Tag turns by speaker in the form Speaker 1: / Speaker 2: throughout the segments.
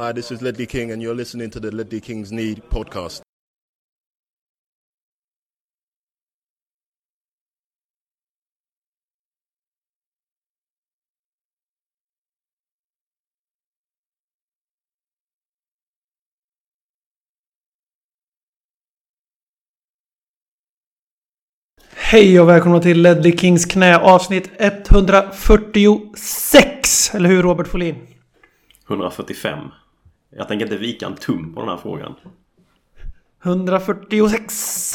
Speaker 1: Hi, this is Ledley King, and you're listening to the Ledley Kings Need podcast.
Speaker 2: Hej och välkomna till Ledley Kings knä avsnitt 146. Eller hur Robert Folin?
Speaker 3: 145. Jag tänker inte vika en tum på den här frågan.
Speaker 2: 146.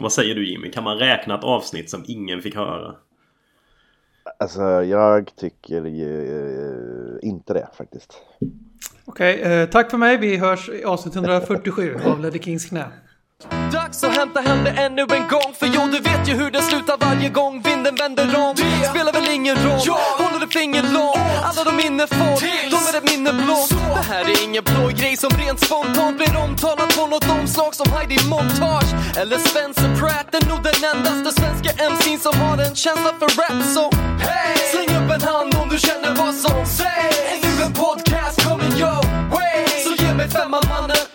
Speaker 3: Vad säger du Jimmy? Kan man räkna ett avsnitt som ingen fick höra?
Speaker 4: Alltså jag tycker ju eh, inte det faktiskt.
Speaker 2: Okej, eh, tack för mig. Vi hörs i avsnitt 147 av Ledley Kings knä.
Speaker 5: Dags att hämta hem det ännu en gång. För jo, du vet ju hur det slutar varje gång vinden vänder om. Det spelar väl ingen roll, håller du finger långt? Alla de minne får, de är ett minne blått Det här är ingen blå grej som rent spontant blir omtalat på något omslag som Heidi Montage Eller Spencer Pratt, är nog den endaste svenska MC'n som har en känsla för rap Så hey! släng upp en hand om du känner vad som sägs. Är nu en podcast coming your way. Så ge mig femman mannen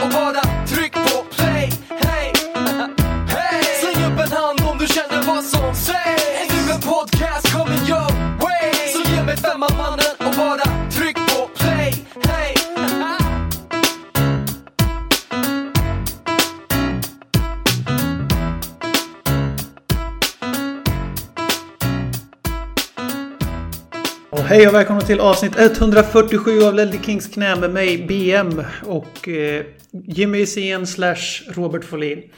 Speaker 2: hej och välkomna till avsnitt 147 av Ledley Kings knä med mig BM och eh, Jimmy Hysén slash Robert Folin.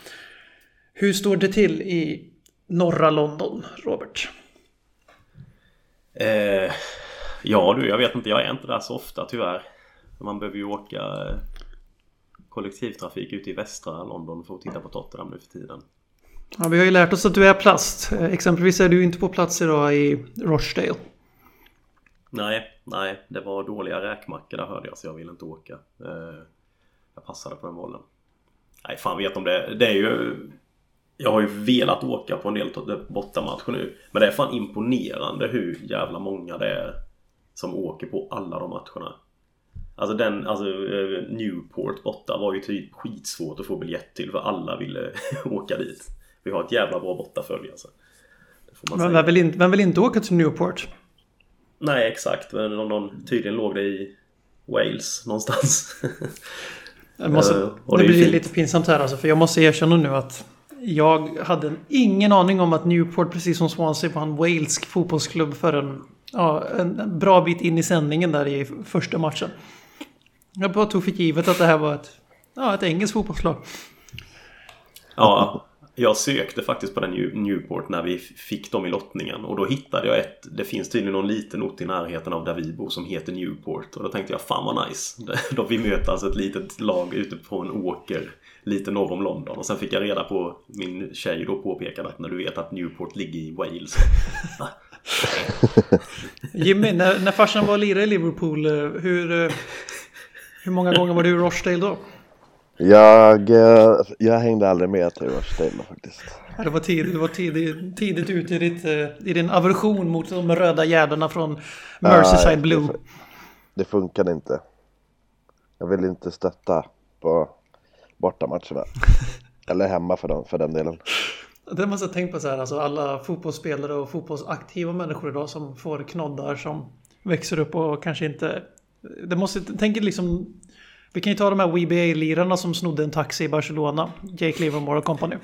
Speaker 2: Hur står det till i norra London, Robert?
Speaker 3: Eh, ja du, jag vet inte. Jag är inte där så ofta tyvärr. Man behöver ju åka eh, kollektivtrafik ute i västra London för att titta på Tottenham nu för tiden.
Speaker 2: Ja, vi har ju lärt oss att du är plast. Eh, Exempelvis är du inte på plats idag i Rochdale.
Speaker 3: Nej, nej. Det var dåliga räkmackor där hörde jag så jag ville inte åka. Eh, jag passade på den bollen. Nej, fan vet om det. Det är ju... Jag har ju velat åka på en del bortamatcher nu. Men det är fan imponerande hur jävla många det är som åker på alla de matcherna. Alltså den, alltså eh, Newport borta var ju typ skitsvårt att få biljett till för alla ville åka dit. Vi har ett jävla bra bortafölje alltså.
Speaker 2: Men vem vill, inte, vem vill inte åka till Newport?
Speaker 3: Nej exakt, men någon, tydligen låg det i Wales någonstans.
Speaker 2: Jag måste,
Speaker 3: och
Speaker 2: det
Speaker 3: det
Speaker 2: blir
Speaker 3: fint.
Speaker 2: lite pinsamt här alltså, för jag måste erkänna nu att jag hade ingen aning om att Newport, precis som Swansea, var en walesisk fotbollsklubb förrän ja, en en bra bit in i sändningen där i första matchen. Jag bara tog för givet att det här var ett, ja, ett engelskt fotbollslag.
Speaker 3: Ja, jag sökte faktiskt på den New- Newport när vi fick dem i lottningen. Och då hittade jag ett Det finns tydligen någon liten ort i närheten av där vi bor som heter Newport. Och då tänkte jag fan vad nice. Då vi möter alltså ett litet lag ute på en åker lite norr om London. Och sen fick jag reda på Min tjej då påpekade att när du vet att Newport ligger i Wales.
Speaker 2: Jimmy, när, när farsan var och lirade i Liverpool, eh, hur, eh, hur många gånger var du i Rochdale då?
Speaker 4: Jag, eh, jag hängde aldrig med till då, faktiskt.
Speaker 2: Det var tidigt, det var tidigt, tidigt ute i, ditt, eh, i din aversion mot de röda gärdena från Merseyside Blue.
Speaker 4: Det, det funkade inte. Jag ville inte stötta på bortamatcherna. Eller hemma för den, för den delen.
Speaker 2: Det måste jag tänkt på så här, alltså alla fotbollsspelare och fotbollsaktiva människor idag som får knoddar som växer upp och kanske inte... Det måste, tänk liksom... Vi kan ju ta de här WBA-lirarna som snodde en taxi i Barcelona. Jake Livermore och company.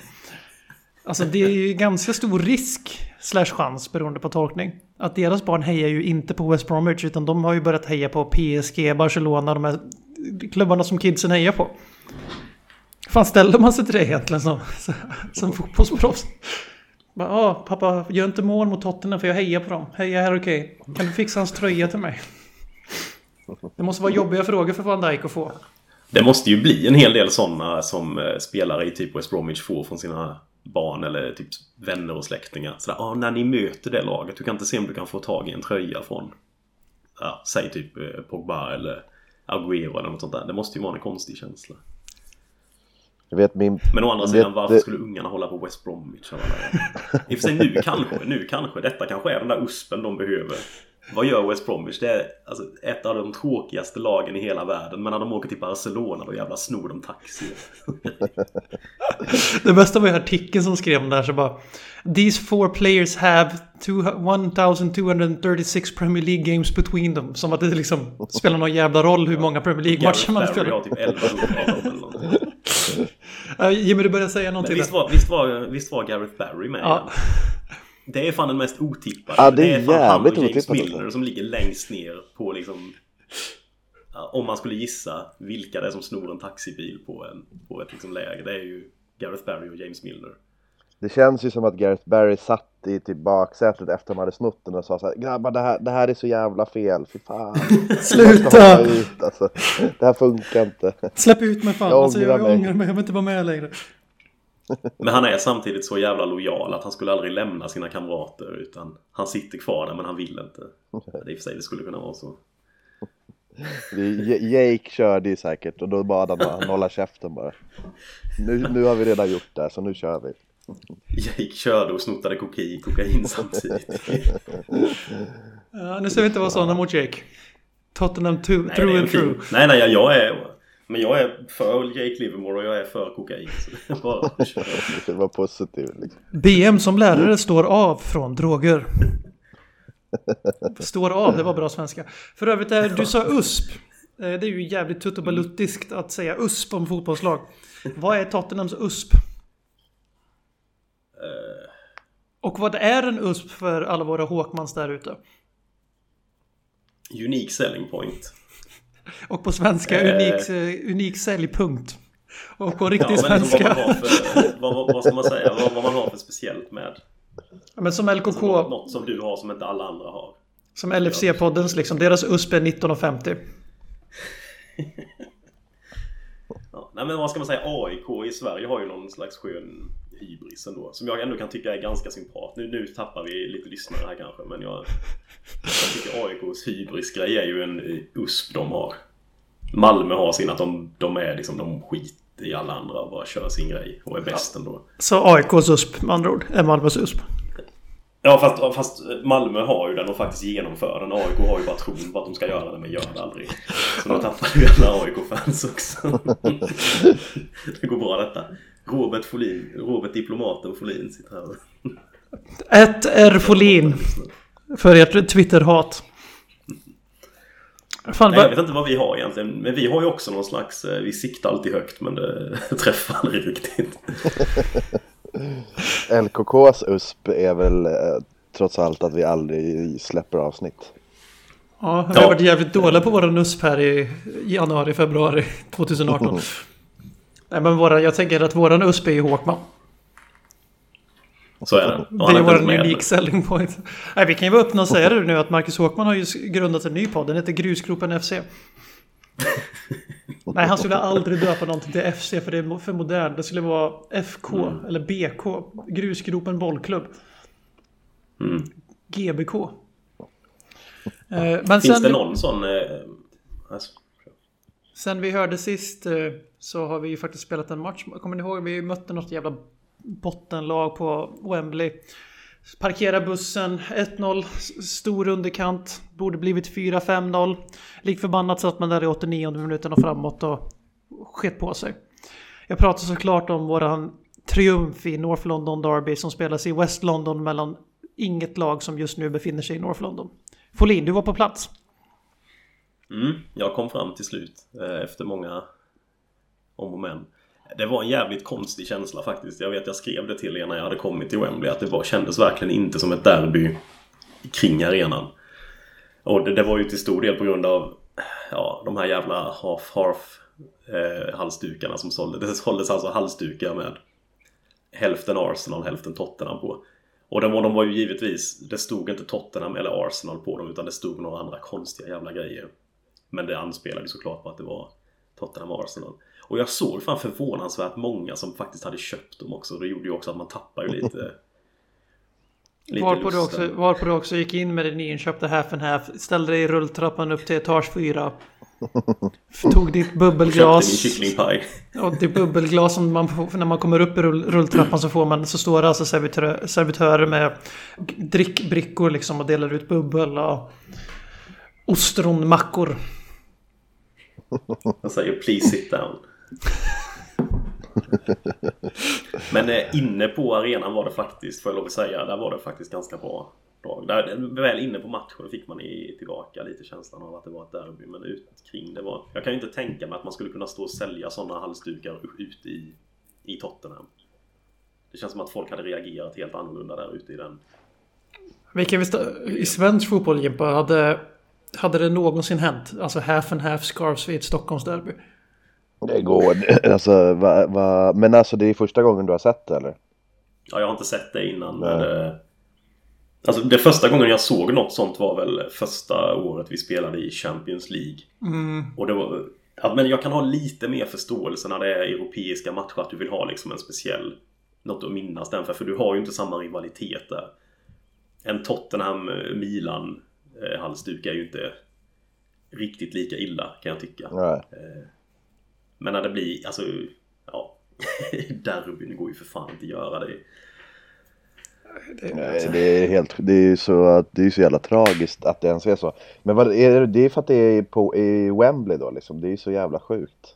Speaker 2: Alltså det är ju ganska stor risk, slash chans beroende på tolkning. Att deras barn hejar ju inte på West Bromwich utan de har ju börjat heja på PSG, Barcelona, de här klubbarna som kidsen hejar på. fan ställer man sig till det egentligen som, som fotbollsproffs? Bara, Ja, pappa, gör inte mål mot Tottenham för jag hejar på dem. Heja här okej. Kan du fixa hans tröja till mig? Det måste vara jobbiga frågor för Van Dijk att få.
Speaker 3: Det måste ju bli en hel del sådana som eh, spelare i typ West Bromwich får från sina barn eller typ vänner och släktingar. Sådär, ah, när ni möter det laget, du kan inte se om du kan få tag i en tröja från, ja, säg typ eh, Pogba eller Agüero eller något sånt där. Det måste ju vara en konstig känsla.
Speaker 4: Jag vet min...
Speaker 3: Men å andra sidan,
Speaker 4: vet-
Speaker 3: varför
Speaker 4: det-
Speaker 3: skulle ungarna hålla på West Bromwich? I och för sig nu kanske, nu kanske. Detta kanske är den där uspen de behöver. Vad gör West Bromwich? Det är alltså, ett av de tråkigaste lagen i hela världen. Men när de åker till Barcelona då jävla snor de taxi.
Speaker 2: Det bästa var ju artikeln som skrev om det här så bara These four players have two- 1236 Premier League games between them. Som att det liksom spelar någon jävla roll hur många Premier League-matcher man spelar.
Speaker 3: typ 1100 av dem eller någonting.
Speaker 2: Uh, Jimmy, du började säga
Speaker 3: Men
Speaker 2: någonting
Speaker 3: visst
Speaker 2: där.
Speaker 3: var, visst, var, visst var Gareth Barry med?
Speaker 2: Ja.
Speaker 3: Det är fan den mest otippade.
Speaker 4: Ja, det är
Speaker 3: fan han och James
Speaker 4: otippat
Speaker 3: Milner
Speaker 4: alltså.
Speaker 3: som ligger längst ner på liksom... Ja, om man skulle gissa vilka det är som snor en taxibil på, en, på ett liksom läge. Det är ju Gareth Barry och James Milner.
Speaker 4: Det känns ju som att Gareth Barry satt i typ baksätet efter de hade snott den och sa så här Grabbar det här, det här är så jävla fel, fy fan
Speaker 2: Sluta!
Speaker 4: ut, alltså. Det här funkar inte
Speaker 2: Släpp ut mig fan.
Speaker 4: Jag
Speaker 2: alltså, jag,
Speaker 4: mig.
Speaker 2: ångrar mig. Jag vill inte vara med längre.
Speaker 3: Men han är samtidigt så jävla lojal att han skulle aldrig lämna sina kamrater utan han sitter kvar där men han vill inte. Det i och för sig det skulle kunna vara så.
Speaker 4: Jake körde ju säkert och då bad han bara hålla käften bara nu, nu har vi redan gjort det så nu kör vi
Speaker 3: Jake körde och snottade kokain, kokain samtidigt.
Speaker 2: Ja, nu ska vi inte vara sådana mot Jake. Tottenham to,
Speaker 3: Nej, en
Speaker 2: and through.
Speaker 3: Nej, nej, jag är... Men jag är för Jake Livermore och jag är för kokain. Bara.
Speaker 4: Det var positivt liksom.
Speaker 2: BM som lärare står av från droger. Står av, det var bra svenska. För övrigt, är, du sa USP. Eh, Det är ju jävligt tuttobaluttiskt att säga USP om fotbollslag. Vad är Tottenhams USP? Och vad är en USP för alla våra Håkmans där ute?
Speaker 3: Unique selling point.
Speaker 2: Och på svenska
Speaker 3: Eh.
Speaker 2: unik, eh, unik säljpunkt. Och på
Speaker 3: Ja,
Speaker 2: riktig
Speaker 3: men liksom vad, man
Speaker 2: svenska.
Speaker 3: för, vad, vad, ska man säga? Vad, vad man har för speciellt med.
Speaker 2: Ja, Men som LKK,
Speaker 3: något som du har som inte alla andra har.
Speaker 2: som LFC-poddens liksom. Deras USP är 19,50.
Speaker 3: Ja, nej men vad ska man säga? AIK i Sverige har ju någon slags skön hybris ändå. Som jag ändå kan tycka är ganska sympat. Nu, nu tappar vi lite lyssnare här kanske. Men jag, jag tycker AIKs hybrisgrej är ju en USP de har. Malmö har sin att de, de är liksom, de skiter i alla andra och bara kör sin grej och är bäst ändå.
Speaker 2: Så AIKs USP med andra ord är Malmös USP.
Speaker 3: Ja fast, fast Malmö har ju den och faktiskt genomför den. AIK har ju bara tron på att de ska göra det men gör det aldrig. Så då tappar ju alla AIK-fans också. det går bra detta. Robert Folin, Robert Diplomaten Folin sitter här.
Speaker 2: Ett R Folin för ert Twitter-hat. Fan,
Speaker 3: Nej, jag vet inte vad vi har egentligen. Men vi har ju också någon slags... eh, Vi siktar alltid högt men det träffar aldrig riktigt.
Speaker 4: LKKs USP är väl eh, trots allt att vi aldrig släpper avsnitt
Speaker 2: ja, vi har
Speaker 3: Ja.
Speaker 2: varit jävligt dåliga på våra USP här i januari, februari 2018. Nej men våra, jag tänker att våran USP är Håkman.
Speaker 3: Så är det. Och
Speaker 2: Det är vår unik selling point. Nej, vi kan ju vara öppna och säga det nu att Marcus Håkman har ju grundat en ny podd. Den heter Grusgropen FC. Nej, han skulle aldrig döpa någonting till FC för det är för modernt. Det skulle vara FK
Speaker 3: Mm.
Speaker 2: eller BK. Grusgropen bollklubb.
Speaker 3: Mm.
Speaker 2: GBK. Eh, Men
Speaker 3: Finns
Speaker 2: sen,
Speaker 3: det någon sån... eh, Alltså,
Speaker 2: sen vi hörde sist eh, så har vi ju faktiskt spelat en match. Kommer ni ihåg? Vi mötte något jävla bottenlag på Wembley. Parkera bussen, 1-0, stor underkant. Borde blivit 4-5-0. Lik förbannat satt man där i 89 minuten och framåt och sket på sig. Jag pratar såklart om våran triumf i North London Derby som spelas i West London mellan inget lag som just nu befinner sig i North London. Folin, du var på plats.
Speaker 3: Mm, jag kom fram till slut eh, efter många om och men. Det var en jävligt konstig känsla faktiskt. Jag vet jag skrev det till er när jag hade kommit till Wembley att det var, kändes verkligen inte som ett derby kring arenan. Och det, det var ju till stor del på grund av ja, de här jävla half-half eh, halsdukarna som såldes. Det såldes alltså halsdukar med hälften Arsenal, hälften Tottenham på. Och de, de var ju givetvis, det stod inte Tottenham eller Arsenal på dem utan det stod några andra konstiga jävla grejer. Men det anspelade såklart på att det var Tottenham Arsenal. Och jag såg fan förvånansvärt många som faktiskt hade köpt dem också. Det gjorde ju också att man tappar ju lite... lite
Speaker 2: Varpå du, också, varpå du också gick in med det nyinköpta half and half. Ställde dig i rulltrappan upp till etage 4. Tog ditt bubbelglas. Och det bubbelglas som man får, när man kommer upp i rull, rulltrappan så får man så står det alltså servitör, servitörer med drickbrickor liksom och delar ut bubbel och ostronmackor.
Speaker 3: Han säger please sit down. Men eh, inne på arenan var det faktiskt, får jag lov att säga, där var det faktiskt ganska bra drag. Där, väl inne på matchen fick man i, tillbaka lite känslan av att det var ett derby. Men ut kring det var... Jag kan ju inte tänka mig att man skulle kunna stå och sälja sådana halsdukar ute i, i Tottenham. Det känns som att folk hade reagerat helt annorlunda där ute i den.
Speaker 2: Vilka visst, I svensk fotboll Jimpa, hade, hade det någonsin hänt? Alltså half and half scarves vid ett Stockholmsderby?
Speaker 4: Det går, alltså, va, va, men alltså det är första gången du har sett det eller?
Speaker 3: Ja, jag har inte sett det innan.
Speaker 4: Nej.
Speaker 3: Men det, alltså det första gången jag såg något sånt var väl första året vi spelade i Champions League. Och det var... Ja, men jag kan ha lite mer förståelse när det är europeiska matcher att du vill ha liksom en speciell... Något att minnas den för. För du har ju inte samma rivalitet där. En Tottenham-Milan eh, halsduk är ju inte riktigt lika illa kan jag tycka.
Speaker 4: Nej.
Speaker 3: Men när det blir, alltså, ja. Derbyn går ju för fan inte att göra det.
Speaker 4: Nej, det är helt, det är ju så, det är så jävla tragiskt att det ens är så. Men vad, är det, det är för att det är på, i Wembley då liksom, det är ju så jävla sjukt.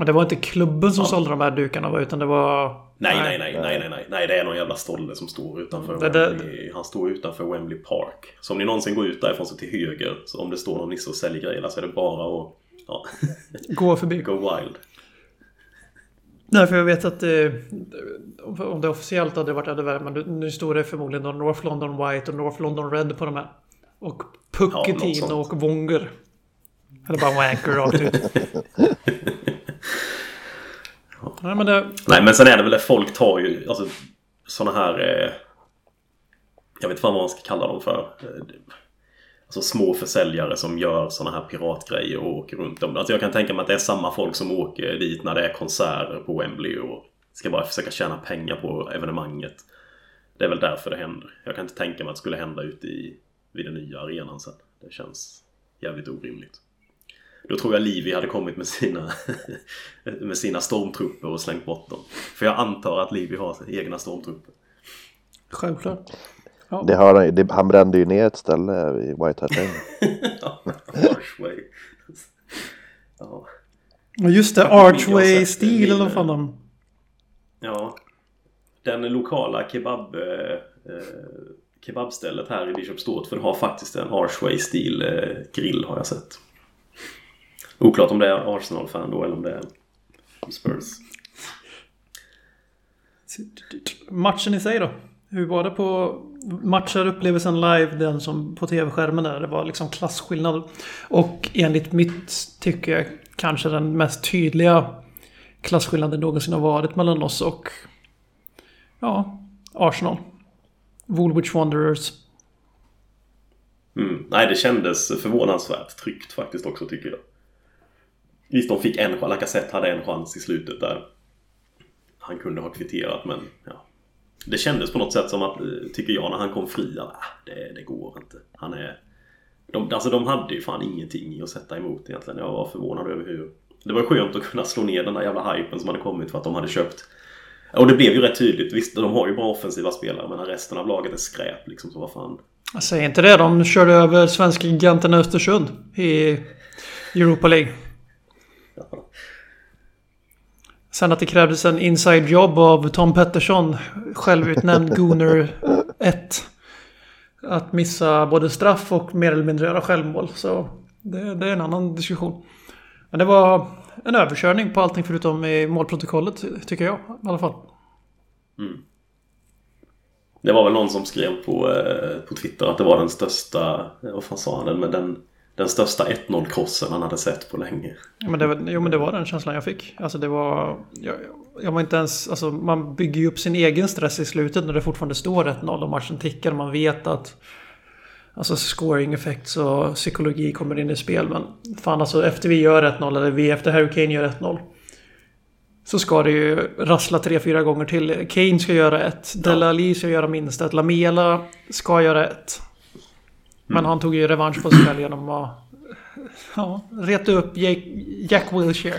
Speaker 2: Men det var inte klubben som sålde de här dukarna va? Utan det var...
Speaker 3: Nej, nej, nej, nej, nej, nej, nej, det är någon jävla stolle som står utanför
Speaker 2: Det- det-
Speaker 3: Wembley. Han står utanför Wembley Park. Så om ni någonsin går ut därifrån så till höger, så om det står någon nisse och säljer grejer så är det bara att ja,
Speaker 2: Gå förbi.
Speaker 3: go wild.
Speaker 2: Nej, för jag vet att eh, om det officiellt hade varit ännu värre. Men nu- står det förmodligen North London White och North London Red på de här. Och
Speaker 3: Ja, något
Speaker 2: Pucketin
Speaker 3: sånt.
Speaker 2: och Wonger. Eller bara Wanker rakt ut. Nej, men det...
Speaker 3: Nej, men sen är det väl det folk tar ju, alltså sådana här... Eh, jag vet inte vad man ska kalla dem för. Eh, alltså små försäljare som gör sådana här piratgrejer och åker runt dem. Alltså jag kan tänka mig att det är samma folk som åker dit när det är konserter på Wembley och ska bara försöka tjäna pengar på evenemanget. Det är väl därför det händer. Jag kan inte tänka mig att det skulle hända ute i, vid den nya arenan sen. Det känns jävligt orimligt. Då tror jag Livi hade kommit med sina, med sina stormtrupper och slängt bort dem. För jag antar att Livi har egna stormtrupper.
Speaker 2: Självklart. Ja.
Speaker 4: Det har, han det, han brände ju ner ett ställe i White Hart Lane.
Speaker 3: Archway. Ja.
Speaker 2: Just det, Archway-stil
Speaker 3: en
Speaker 2: eller vad fan de...
Speaker 3: ja. Den lokala kebab, eh, kebabstället här i Bishop Stortford har faktiskt en Archway-stil eh, grill har jag sett. Oklart om det är Arsenal-fan då eller om det är Spurs.
Speaker 2: Matchen i sig då? Hur var det på matcher upplevelsen live, den som på tv-skärmen där? Det var liksom klasskillnad. Och enligt mitt tycke kanske den mest tydliga klasskillnaden någonsin har varit mellan oss och ja, Arsenal. Woolwich Wanderers.
Speaker 3: Mm. Nej, det kändes förvånansvärt tryggt faktiskt också tycker jag. Visst, de fick en chans. Lacazette hade en chans i slutet där. Han kunde ha kvitterat, men ja. Det kändes på något sätt som att, eh, tycker jag, när han kom fri att ah, det, det går inte. Han är... De, alltså de hade ju fan ingenting i att sätta emot egentligen. Jag var förvånad över hur... Det var skönt att kunna slå ner den där jävla hypen som hade kommit för att de hade köpt... Och det blev ju rätt tydligt. Visst, de har ju bra offensiva spelare men resten av laget är skräp liksom. Så vad fan.
Speaker 2: Jag säger inte det, de körde över svenska giganten Östersund i Europa League. Sen att det krävdes en inside job av Tom Pettersson, självutnämnd Gooner 1. Att missa både straff och mer eller mindre göra självmål. Så det, det är en annan diskussion. Men det var en överkörning på allting förutom i målprotokollet, tycker jag i alla fall.
Speaker 3: Det var väl någon som skrev på, eh, på Twitter att det var den största, eh, vad fan sa han, den, men den, den största 1-0-krossen han hade sett på länge.
Speaker 2: Ja, men det, var- jo men det var den känslan jag fick. Alltså det var... Jag, jag var inte ens... Alltså man bygger ju upp sin egen stress i slutet när det fortfarande står 1-0 och matchen tickar. Man vet att... Alltså scoring effects och psykologi kommer in i spel. Men fan alltså efter vi gör 1-0 eller vi efter Harry Kane gör 1-0. Så ska det ju rassla 3-4 gånger till. Kane ska göra ett. Dele Alli ska göra minst ett. Lamela ska göra ett. Men han tog ju revansch på sig själv genom att ja, reta upp Jack, Jack Wilshere.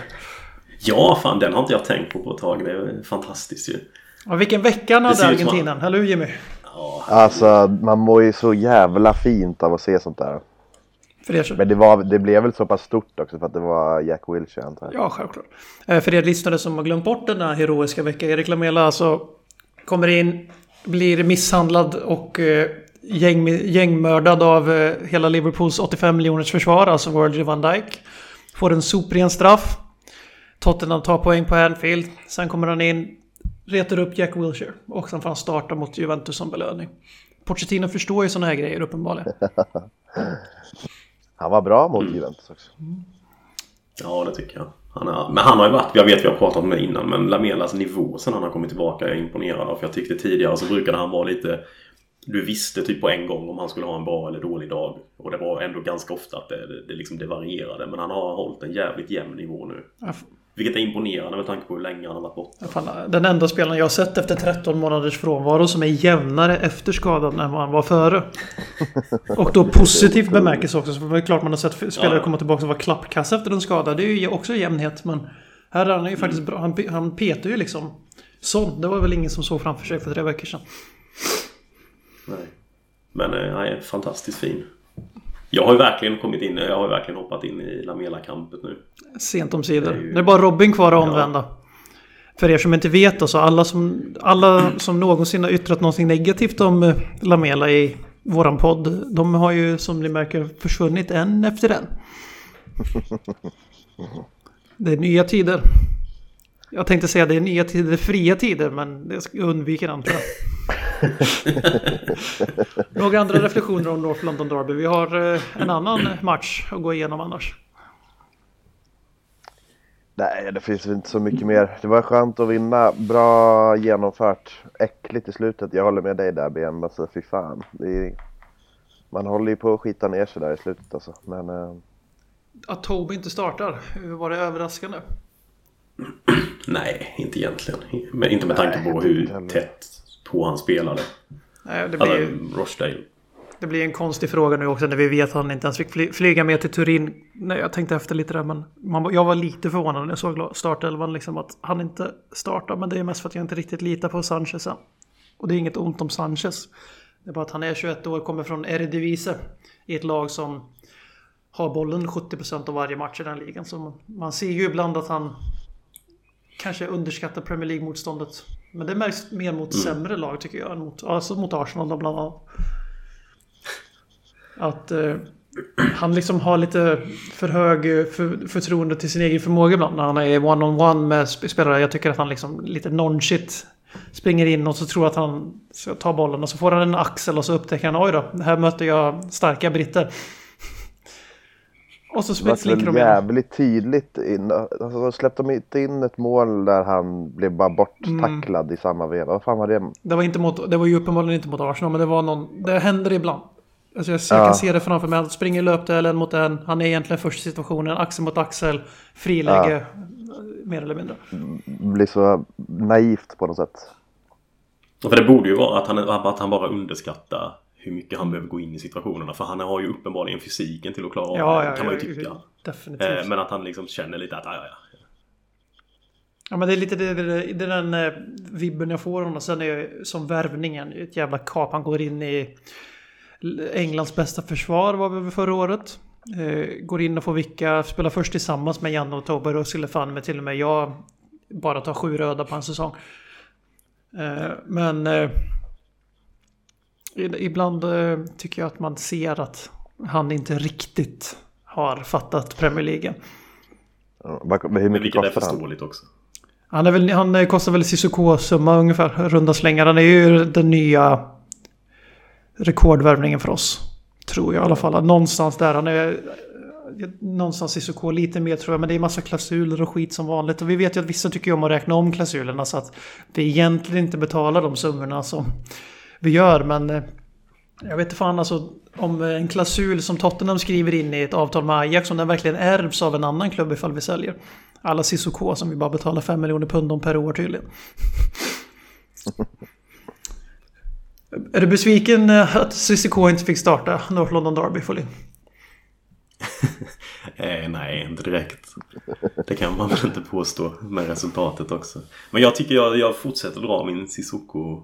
Speaker 3: Ja, fan den har inte jag tänkt på på ett tag. Det är fantastiskt ju.
Speaker 2: Ja, vilken vecka han hade Argentina, eller hur Jimmy?
Speaker 3: Ja,
Speaker 4: Alltså man mår ju så jävla fint av att se sånt där.
Speaker 2: För er.
Speaker 4: Men det, var, det blev väl så pass stort också för att det var Jack Wilshere antar jag.
Speaker 2: Ja, självklart. Eh, För er lyssnare som har glömt bort den här heroiska veckan. Erik Lamela alltså kommer in, blir misshandlad och eh, gäng, gängmördad av eh, hela Liverpools 85 miljoners försvar, alltså Virgil van Dijk. Får en sopren straff. Tottenham tar poäng på Anfield. Sen kommer han in, retar upp Jack Wilshere och sen får han starta mot Juventus som belöning. Pochettino förstår ju sådana här grejer uppenbarligen.
Speaker 4: Han var bra mot Juventus också.
Speaker 3: ja det tycker jag. Han är, men han har ju varit, jag vet vi har pratat om det innan, men Lamelas nivå sen han har kommit tillbaka är jag imponerad av. För jag tyckte tidigare så brukade han vara lite... Du visste typ på en gång om han skulle ha en bra eller dålig dag. Och det var ändå ganska ofta att det, det, det, liksom, det varierade. Men han har hållit en jävligt jämn nivå nu.
Speaker 2: Ja,
Speaker 3: Vilket är imponerande med tanke på hur länge han har varit borta.
Speaker 2: Fan, den enda spelaren jag har sett efter 13 månaders frånvaro som är jämnare efter skadan än vad han var före. Och då positivt bemärkelse också. Så det är klart man har sett spelare
Speaker 3: Ja.
Speaker 2: komma tillbaka och vara klappkassa efter en skada. Det är ju också jämnhet. Men här är han ju faktiskt bra. Han, han petar ju liksom. Sån. Det var väl ingen som såg framför sig för tre veckor sedan.
Speaker 3: Nej. Men eh, han är fantastiskt fin. Jag har ju verkligen kommit in, jag har ju verkligen hoppat in i Lamela-kampet nu.
Speaker 2: Sent om sidor.
Speaker 3: Det är ju-
Speaker 2: Det är bara Robin kvar att omvända. För er som inte vet då, så alla som, alla som någonsin har yttrat någonting negativt om eh, Lamela i våran podd, de har ju som ni märker försvunnit en efter en. Det är nya tider. Jag tänkte säga det är nya tider, fria tider, men det jag undvika antar jag. Några andra reflektioner om North London Derby? Vi har eh, en annan match att gå igenom annars.
Speaker 4: Nej, det finns inte så mycket mer. Det var skönt att vinna. Bra genomfört. Äckligt i slutet. Jag håller med dig där Ben. Alltså fy fan. Är... Man håller ju på att skita ner sig där i slutet alltså. Men eh,
Speaker 2: Att Toby inte startar, var det överraskande?
Speaker 3: Nej, inte egentligen. Men inte med tanke
Speaker 4: Nej,
Speaker 3: på hur tätt på han spelade.
Speaker 2: Nej, det
Speaker 3: Alltså,
Speaker 2: blir,
Speaker 3: Rochdale.
Speaker 2: det blir en konstig fråga nu också när vi vet att han inte ens fick fly, flyga med till Turin. Nej, jag tänkte efter lite där, men man, jag var lite förvånad när jag såg startelvan, liksom att han inte startar. Men det är mest för att jag inte riktigt litar på Sanchez än. Och det är inget ont om Sanchez. Det är bara att han är 21 år, kommer från Eredivisie. I ett lag som har bollen 70% av varje match i den ligan. Så man, man ser ju ibland att han kanske underskattar Premier League-motståndet. Men det märks mer mot sämre lag tycker jag. Mot, alltså mot Arsenal då bland annat. Att eh, han liksom har lite för hög eh, för, förtroende till sin egen förmåga ibland. När han är one-on-one med sp- spelare. Jag tycker att han liksom lite non-shit springer in och så tror att han ska ta bollen och så får han en axel och så upptäcker han oj då, här möter jag starka britter. Och så
Speaker 4: det var
Speaker 2: slinker
Speaker 4: väl
Speaker 2: de in.
Speaker 4: jävligt tydligt. In, alltså, de släppte de inte in ett mål där han blev bara borttacklad i samma veva. Vad fan var det?
Speaker 2: Det var, inte mot, det var ju uppenbarligen inte mot Arsenal, men det var någon... Det händer ibland. Alltså jag, jag
Speaker 4: Ja.
Speaker 2: kan se det framför mig. Han springer löpduell en mot en. Han är egentligen först i situationen. Axel mot axel. Friläge. Mer eller mindre.
Speaker 4: blir så naivt på något sätt.
Speaker 3: För det borde ju vara att han, att han bara underskattar hur mycket han behöver gå in i situationerna. För han har ju uppenbarligen fysiken till att klara av
Speaker 2: Ja,
Speaker 3: det,
Speaker 2: ja,
Speaker 3: kan man ju tycka.
Speaker 2: Definitivt.
Speaker 3: Eh, Men att han liksom känner lite att, ja, ja, ja.
Speaker 2: Ja men det är lite det, det, det, är den eh, vibben jag får honom. Sen är jag som värvningen. Ett jävla kap. Han går in i Englands bästa försvar var vi förra året. Eh, går in och får vicka. Spelar först tillsammans med Janne och Tobbe. Och skulle fan med till och med jag bara ta sju röda på en säsong. Men ibland eh, tycker jag att man ser att han inte riktigt har fattat Premier League.
Speaker 4: Ja, Hur
Speaker 3: Men
Speaker 4: mycket
Speaker 3: vilket är
Speaker 4: kostar han?
Speaker 3: förståeligt också.
Speaker 2: Han, är väl, han eh, kostar väl Cissoko-summa ungefär, runda slängar. Han är ju den nya rekordvärvningen för oss. Tror jag i alla fall. Någonstans där. Han är eh, någonstans Cissoko lite mer tror jag. Men det är massa klausuler och skit som vanligt. Och vi vet ju att vissa tycker om att räkna om klausulerna. Så att vi egentligen inte betalar de summorna som vi gör. Men eh, jag vet inte fan alltså om en klausul som Tottenham skriver in i ett avtal med Ajax. Om den verkligen ärvs av en annan klubb ifall vi säljer. Alla Cissoko som vi bara betalar 5 miljoner pund om per år tydligen. Är du besviken eh, att Cissoko inte fick starta North London Derby Folin?
Speaker 3: eh, nej, inte direkt. Det kan man väl inte påstå med resultatet också. Men jag tycker jag, jag fortsätter dra min Sissoko,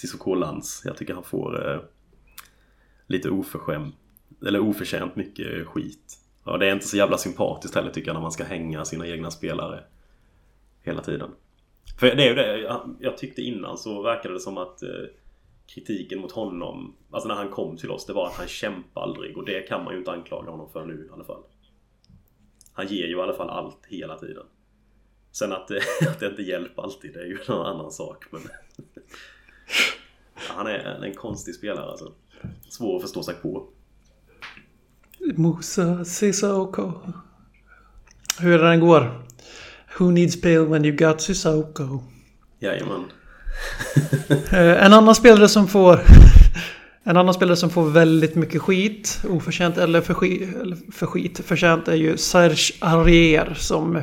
Speaker 3: Cissoko Lans. Jag tycker han får eh, lite oförskämt, eller oförtjänt mycket skit. Ja, det är inte så jävla sympatiskt heller tycker jag när man ska hänga sina egna spelare hela tiden. För det är ju det, jag, jag tyckte innan så verkade det som att eh, kritiken mot honom, alltså när han kom till oss, det var att han kämpade aldrig och det kan man ju inte anklaga honom för nu i alla fall. Han ger ju i alla fall allt hela tiden. Sen att, att det inte hjälper alltid, det är ju en annan sak men... han är en konstig spelare alltså. Svår att förstå sig på.
Speaker 2: Musa Sissoko. Hur den går. Who needs bail when you got Sissoko?
Speaker 3: Jajamän.
Speaker 2: Eh, en annan spelare som får... En annan spelare som får väldigt mycket skit, oförtjänt eller för skit, eller för skit förtjänt är ju Serge Arrier som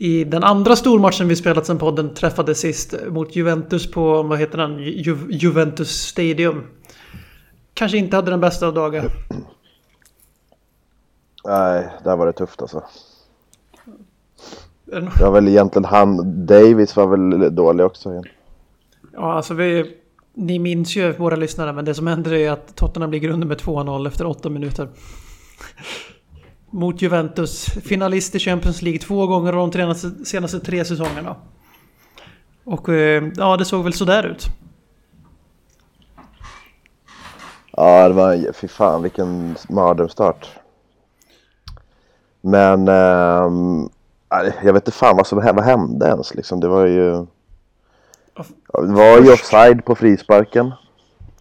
Speaker 2: i den andra stormatchen vi spelat sen podden träffade sist mot Juventus på, vad heter den, Ju Juventus Stadium. Kanske inte hade den bästa av dagar.
Speaker 4: Nej, där var det tufft alltså. Det var väl egentligen han, Davis var väl dålig också. Igen.
Speaker 2: Ja, alltså vi... Ni minns ju våra lyssnare, men det som händer är att Tottenham ligger under med 2-0 efter 8 minuter. Mot Juventus, finalist i Champions League två gånger de senaste, senaste tre säsongerna. Och eh, ja, det såg väl sådär ut.
Speaker 4: Ja, det var, fy fan vilken mardrömsstart. Men ähm, jag vet inte fan vad som vad hände ens liksom. Det var ju... Det var ju offside på frisparken.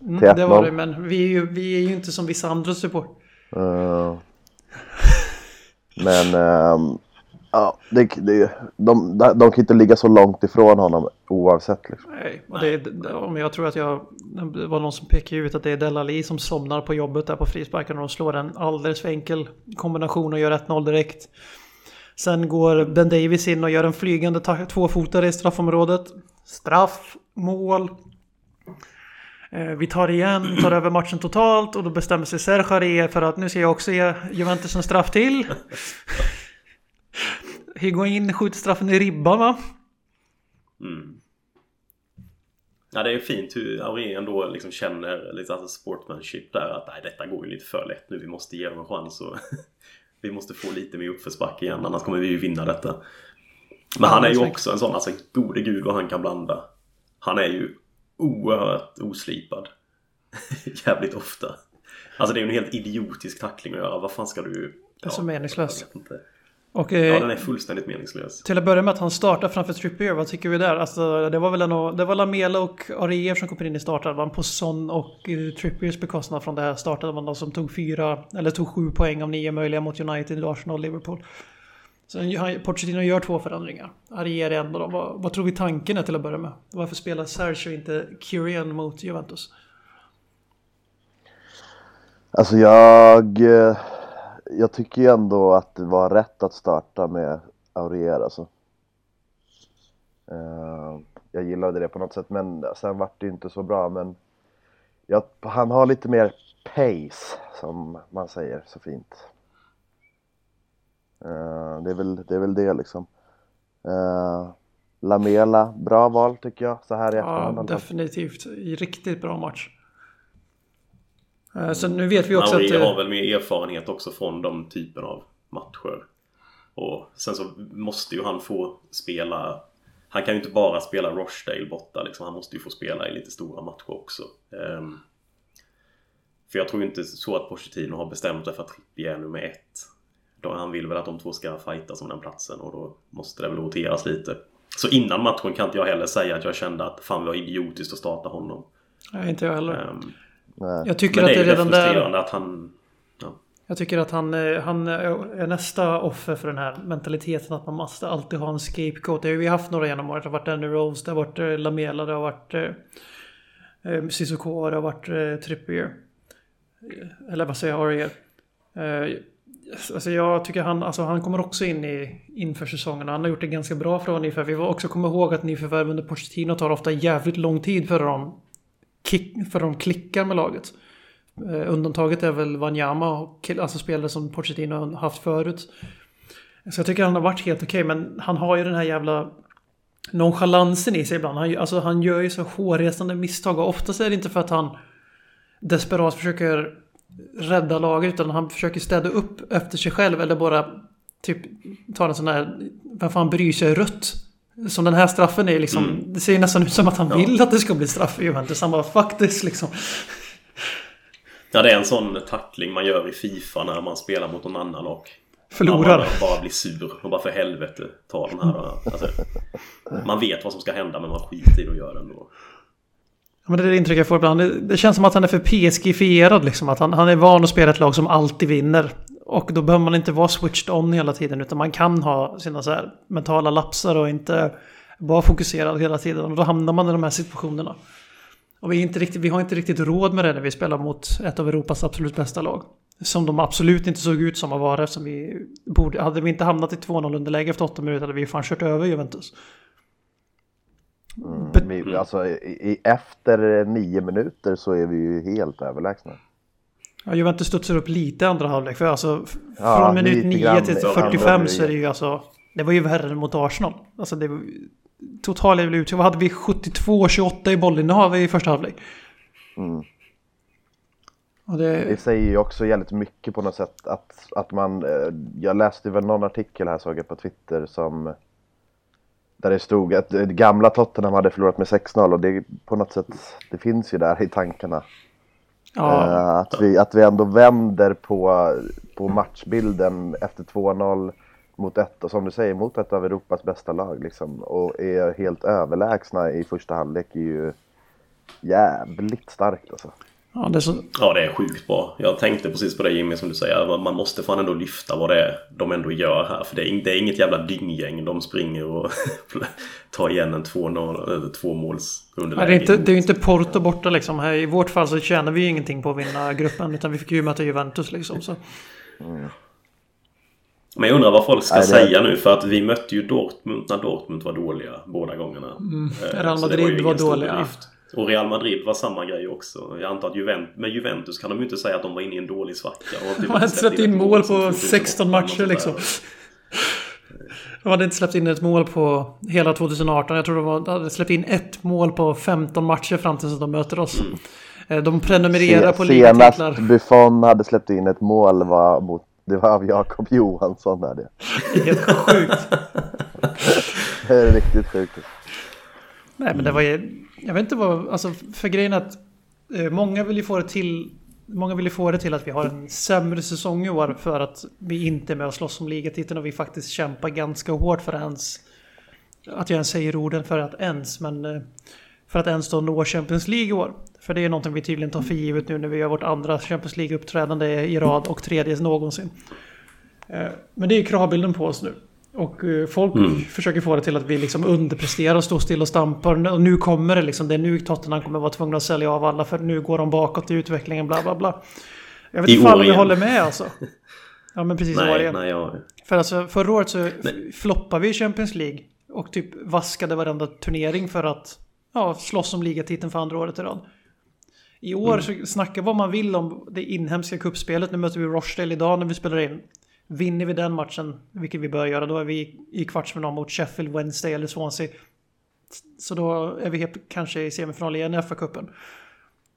Speaker 2: Mm, det var det, men vi är ju, vi är ju inte som vissa andra support.
Speaker 4: Uh, men um, ja, det, det, de, de kan inte ligga så långt ifrån honom oavsett. Liksom.
Speaker 2: Nej, och det, men jag tror att jag, det var någon som pekade ut att det är Delali som somnar på jobbet där på frisparken och de slår en alldeles för enkel kombination och gör 1-0 direkt. Sen går Ben Davis in och gör en flygande tvåfotare i straffområdet. Straff, mål. Eh, vi tar igen, tar över matchen totalt och då bestämmer sig Serge för att nu ska jag också ge Juventus en straff till. Higuain skjuter straffen i ribban va?
Speaker 3: Mm. Ja det är fint hur Aurén då liksom känner lite alltså sportmanship där att nej detta går ju lite för lätt nu vi måste ge dem en chans och vi måste få lite mer uppförsbacke igen annars kommer vi ju vinna detta. Men han är ju också en sån, alltså gode gud vad han kan blanda. Han är ju oerhört oslipad. Jävligt ofta. Alltså det är en helt idiotisk tackling att göra. Vad fan ska du...
Speaker 2: Det är så meningslöst.
Speaker 3: Och, eh, ja, den är fullständigt meningslös.
Speaker 2: Till att börja med att han startar framför Trippier, vad tycker vi där? Alltså, det var väl en, det var Lamela och Arier som kom in i startelvan på Son och eh, Trippiers bekostnad från det här startelvan som tog fyra, eller tog sju poäng av nio möjliga mot United, Arsenal och Liverpool. Sen Pochettino gör två förändringar. Arier är en av dem. Vad, vad tror vi tanken är till att börja med? Varför spelar Sergio inte Kyrian mot Juventus?
Speaker 4: Alltså jag... Eh, jag tycker ju ändå att det var rätt att starta med Aurier alltså. Eh, jag gillade det på något sätt men sen vart det inte så bra men jag, han har lite mer pace som man säger så fint. Uh, det, är väl, det är väl det liksom. Uh, Lamela, bra val tycker jag så här i
Speaker 2: efterhand. Ja, definitivt. Riktigt bra match. Eh, så nu vet vi också
Speaker 3: Mauri
Speaker 2: att...
Speaker 3: har väl mer erfarenhet också från de typen av matcher. Och sen så måste ju han få spela Han kan ju inte bara spela Rochdale borta liksom. Han måste ju få spela i lite stora matcher också. Um, för jag tror inte så att Pochettino har bestämt sig för att Trippier är nummer ett. Då han vill väl att de två ska fightas om den platsen och då måste det väl roteras lite. Så innan matchen kan inte jag heller säga att jag kände att fan vad idiotiskt att starta honom.
Speaker 2: Nej, inte jag heller. Um,
Speaker 4: Nej.
Speaker 2: Jag tycker Men att det är redan där...
Speaker 3: att han... Ja.
Speaker 2: Jag tycker att han, eh, han är nästa offer för den här mentaliteten att man måste alltid ha en scapegoat. Det har vi haft några genom året. Det har varit Danny Rose, det har varit eh, Lamela, det har varit eh, eh Cissoko, det har varit eh, Trippier. Eller vad säger jag, Ariel? Eh, alltså jag tycker han, alltså han kommer också in i, inför säsongen. Han har gjort det ganska bra från nyförvärv. Vi får också komma ihåg att nyförvärv under Pochettino tar ofta jävligt lång tid för dem kick, för de klickar med laget. Eh, undantaget är väl Wanyama, och alltså spelare som Pochettino har haft förut. Så jag tycker han har varit helt okej, men han har ju den här jävla nonchalansen i sig ibland. Han, alltså, han gör ju så hårresande misstag och oftast är det inte för att han desperat försöker rädda laget utan han försöker städa upp efter sig själv eller bara typ ta en sån här, vem fan bryr sig rött? Som den här straffen är liksom, det ser ju nästan ut som att han vill att det ska bli straff i Juventus. Han bara this liksom.
Speaker 3: Ja, det är en sån tackling man gör i Fifa när man spelar mot någon annan och
Speaker 2: Förlorar.
Speaker 3: Man bara blir sur och bara för helvete ta den här. Alltså, man vet vad som ska hända men man skiter i att göra det ändå.
Speaker 2: Ja, Men det är det intryck jag får ibland. Det, det känns som att han är för PSG-fierad liksom. Att han, han är van att spela ett lag som alltid vinner. Och då behöver man inte vara switched on hela tiden. Utan man kan ha sina så här mentala lapsar och inte vara fokuserad hela tiden. Och då hamnar man i de här situationerna. Och vi, är inte riktigt, vi har inte riktigt råd med det när vi spelar mot ett av Europas absolut bästa lag. Som de absolut inte såg ut som att vara eftersom vi borde... Hade vi inte hamnat i 2-0 underläge efter 8 minuter hade vi fan kört över Juventus.
Speaker 4: Vi, alltså, i, i, efter nio minuter så är vi ju helt överlägsna.
Speaker 2: Ja, Juventus studsar upp lite andra halvlek. För alltså,
Speaker 4: Ja,
Speaker 2: från minut
Speaker 4: lite
Speaker 2: 9
Speaker 4: grann.
Speaker 2: till
Speaker 4: Ja,
Speaker 2: 45
Speaker 4: det
Speaker 2: så är det ju alltså... Det var ju värre än mot Arsenal. Alltså det var total evolution. Vad hade vi? 72-28 i bollinnehav i första halvlek.
Speaker 4: Mm. Det
Speaker 2: det...
Speaker 4: säger ju också jävligt mycket på något sätt att, att man, eh, jag läste väl någon artikel här såg jag på Twitter som där det stod att eh, gamla Tottenham hade förlorat med 6-0 och det på något sätt, det finns ju där i tankarna.
Speaker 2: Ja,
Speaker 4: Eh, att, vi, att vi ändå vänder på, på matchbilden efter 2-0 mot ett, och som du säger, mot ett av Europas bästa lag liksom. Och är helt överlägsna i första halvlek är ju jävligt starkt alltså.
Speaker 2: Ja, det är så...
Speaker 3: Ja, det är sjukt bra. Jag tänkte precis på det Jimmy som du säger. Man måste fan ändå lyfta vad det är de ändå gör här. För det är, ing- det är inget jävla dynggäng. De springer och tar igen en 2-0, eller två måls
Speaker 2: Ja,
Speaker 3: underläge.
Speaker 2: det, är inte, det är ju inte Porto borta liksom. Här, I vårt fall så tjänar vi ju ingenting på att vinna gruppen. Utan vi fick ju möta Juventus liksom. Så.
Speaker 3: Men jag undrar vad folk ska
Speaker 4: Nej, det-
Speaker 3: säga nu. För att vi mötte ju Dortmund när Dortmund var dåliga båda gångerna. Eh,
Speaker 2: Real Madrid var
Speaker 3: stor
Speaker 2: dåliga.
Speaker 3: bedrift. Och Real Madrid var samma grej också. Jag antar att Juventus, med Juventus kan de ju inte säga att de var inne i en dålig svacka.
Speaker 2: De hade inte släppt in mål på
Speaker 3: 2008
Speaker 2: 16 matcher liksom. De hade inte släppt in ett mål på hela 2018. Jag tror de var- de hade släppt in ett mål på 15 matcher fram tills att de möter oss. Eh, De prenumererar på
Speaker 4: Se-
Speaker 2: ligatitlar.
Speaker 4: Senast Buffon hade släppt in ett mål var mot, det var av Jakob Johansson. Är det.
Speaker 2: Helt sjukt.
Speaker 4: det är riktigt sjukt.
Speaker 2: Nej men det var ju... Jag vet inte vad... Alltså för grejen att... Eh, många vill ju få det till... Många vill ju få det till att vi har en sämre säsong i år för att vi inte är med och slåss om ligatiteln och vi faktiskt kämpar ganska hårt för ens... Att jag ens säger orden för att ens, men... eh, För att ens då nå Champions League i år. För det är någonting vi tydligen tar för givet nu när vi gör vårt andra Champions League-uppträdande i rad och tredje någonsin. Eh, Men det är kravbilden på oss nu. Och eh, folk försöker få det till att vi liksom underpresterar och står still och stampar. Och nu kommer det liksom. Det är nu Tottenham kommer vara tvungna att sälja av alla för nu går de bakåt i utvecklingen bla bla bla. Jag vet inte om jag
Speaker 3: igen.
Speaker 2: håller med alltså. Ja men precis i år
Speaker 3: Nej,
Speaker 2: igen.
Speaker 3: nej, jag...
Speaker 2: För alltså förra året så floppade vi i Champions League. Och typ vaskade varenda turnering för att ja, slåss om ligatiteln för andra året i rad. I år
Speaker 3: Mm.
Speaker 2: så snacka vad man vill om det inhemska kuppspelet. Nu möter vi Rochdale idag när vi spelar in. Vinner vi den matchen, vilket vi bör göra, då är vi i kvartsfinal mot Sheffield Wednesday eller Swansea. Så då är vi helt, kanske i semifinal igen i FA-cupen.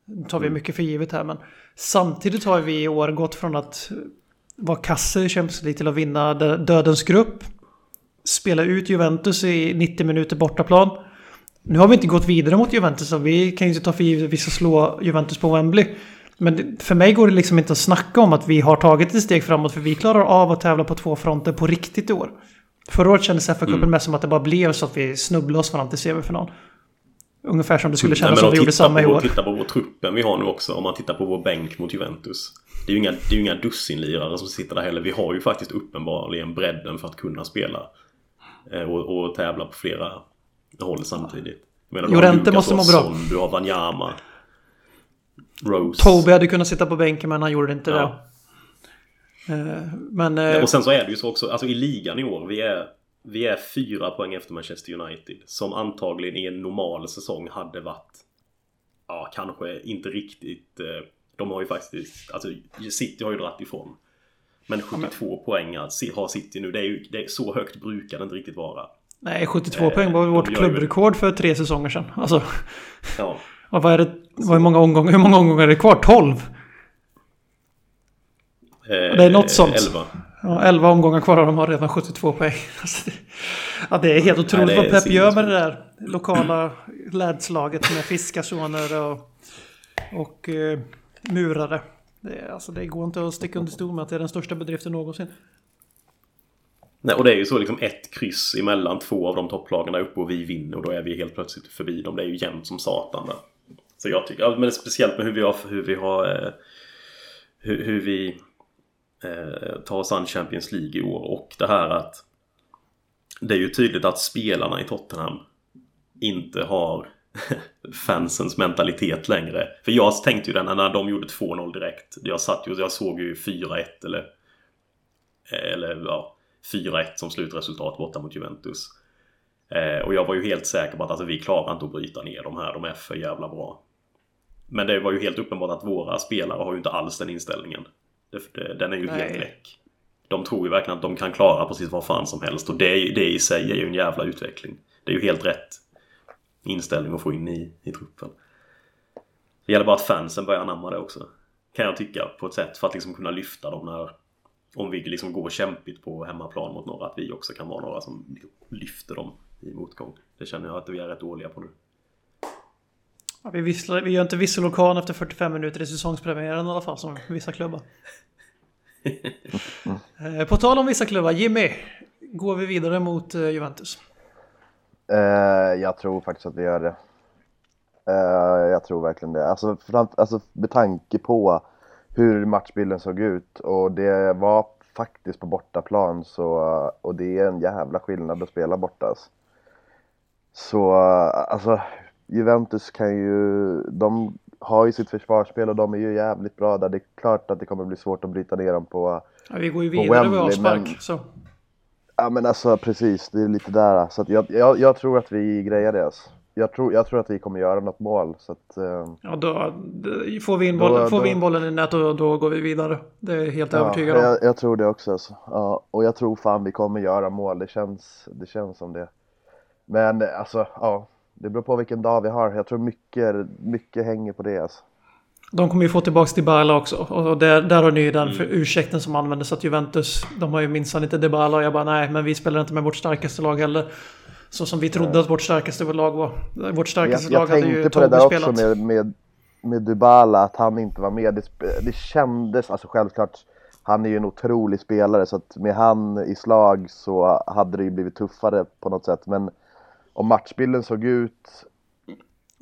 Speaker 2: Nu tar vi
Speaker 3: Mm.
Speaker 2: mycket för givet här, men samtidigt har vi i år gått från att vara kasse i Champions League till att vinna dö- dödens grupp. Spela ut Juventus i 90 minuter bortaplan. Nu har vi inte gått vidare mot Juventus så vi kan ju inte ta för givet att vi ska slå Juventus på Wembley. Men det, för mig går det liksom inte att snacka om att vi har tagit ett steg framåt för vi klarar av att tävla på två fronter på riktigt i år. Förra året kändes FA-cupen
Speaker 3: Mm.
Speaker 2: mest som att det bara blev så att vi snubblade oss fram till semifinal. Ungefär som det skulle
Speaker 3: Nej,
Speaker 2: kännas som
Speaker 3: att
Speaker 2: vi gjorde samma i år.
Speaker 3: Titta på vår truppen vi har nu också. Om man tittar på vår bänk mot Juventus. Det är ju inga, det är inga dussinlirare som sitter där heller. Vi har ju faktiskt uppenbarligen bredden för att kunna spela. eh, Och, och tävla på flera håll samtidigt. Jag menar, du har
Speaker 2: Llorente
Speaker 3: Lucas,
Speaker 2: måste må bra.
Speaker 3: Son, du har Wanyama. Rose.
Speaker 2: Toby hade kunnat sitta på bänken men han gjorde inte
Speaker 3: Ja.
Speaker 2: det. Eh, Men... eh,
Speaker 3: Och sen så är det ju så också, alltså i ligan i år, vi är, vi är fyra poäng efter Manchester United. Som antagligen i en normal säsong hade varit, ja kanske inte riktigt eh, De har ju faktiskt, alltså City har ju dragit ifrån. Men 72 poäng har City nu, det är ju det är så högt brukar det inte riktigt vara.
Speaker 2: Nej, 72 eh, poäng var vårt klubbrekord för tre säsonger sedan. Alltså,
Speaker 3: ja.
Speaker 2: vad är det, är många omgångar, hur många omgångar är det kvar? 12?
Speaker 3: Eh,
Speaker 2: det är något sånt.
Speaker 3: 11.
Speaker 2: Ja, 11 omgångar kvar och de har redan 72 poäng. Alltså det, ja, det är helt otroligt Nej, vad Pep gör med det där lokala lädslaget med fiskasoner och, och uh, murare. Det, alltså, det går inte att sticka under stol med att det är den största bedriften någonsin.
Speaker 3: Nej, och det är ju så liksom ett kryss emellan två av de topplagen där uppe och vi vinner och då är vi helt plötsligt förbi dem. Det är ju jämnt som satan där. Så jag tycker, men speciellt med hur vi har, hur vi har eh, hur, hur, vi eh, tar oss an Champions League i år och det här att det är ju tydligt att spelarna i Tottenham inte har fansens mentalitet längre. För jag tänkte ju den när de gjorde 2-0 direkt. Jag satt ju jag såg ju 4-1 eller eh, eller ja 4-1 som slutresultat borta mot Juventus. Eh, och jag var ju helt säker på att alltså, vi klarar inte att bryta ner de här. De är för jävla bra. Men det var ju helt uppenbart att våra spelare har ju inte alls den inställningen. Den är ju Nej. helt läck. De tror ju verkligen att de kan klara precis vad fan som helst. Och det, det i sig är ju en jävla utveckling. Det är ju helt rätt inställning att få in i, i truppen. Det gäller bara att fansen börjar anamma det också. Kan jag tycka på ett sätt för att liksom kunna lyfta dem när om vi liksom går kämpigt på hemmaplan mot några att vi också kan vara några som lyfter dem i motgång. Det känner jag att vi är rätt dåliga på nu.
Speaker 2: Ja, vi, visslar, vi gör inte visselorkan efter 45 minuter i säsongspremiären i alla fall som vissa klubbar. Eh, på tal om vissa klubbar, Jimmy. Går vi vidare mot eh, Juventus?
Speaker 4: Uh, jag tror faktiskt att vi gör det. Uh, jag tror verkligen det. Alltså, framför, alltså med tanke på hur matchbilden såg ut och det var faktiskt på bortaplan så, och det är en jävla skillnad att spela borta. Alltså. Så alltså Juventus kan ju, de har ju sitt försvarsspel och de är ju jävligt bra där. Det är klart att det kommer bli svårt att bryta ner dem på
Speaker 2: ja, Vi går ju vidare med avspark. Men, så.
Speaker 4: Ja men alltså precis, det är lite där. Så jag, jag, jag, tror att vi grejar det alltså. Jag tror, jag tror att vi kommer göra något mål. Så att, uh,
Speaker 2: ja, då, får, vi in, boll, då, får vi in bollen i nät då, då går vi vidare. Det är helt ja, övertygad om.
Speaker 4: Jag, jag, tror det också. Alltså. Ja, och jag tror fan vi kommer göra mål. Det känns, det känns som det. Men alltså, ja. Det beror på vilken dag vi har. Jag tror mycket, mycket hänger på det alltså.
Speaker 2: De kommer ju få tillbaka Dybala också. Och där, där har ni ju den mm. för ursäkten som användes att Juventus, de har ju minsann inte Dybala. Och jag bara nej, men vi spelar inte med vårt starkaste lag heller. Så som vi trodde att vårt starkaste lag var. Vårt starkaste
Speaker 4: jag, jag
Speaker 2: lag hade
Speaker 4: ju Toby spelat. Jag tänkte på det där också med, med, med Dybala, att han inte var med. Det, det kändes, alltså självklart, han är ju en otrolig spelare så att med han i slag så hade det ju blivit tuffare på något sätt. Men om matchbilden såg ut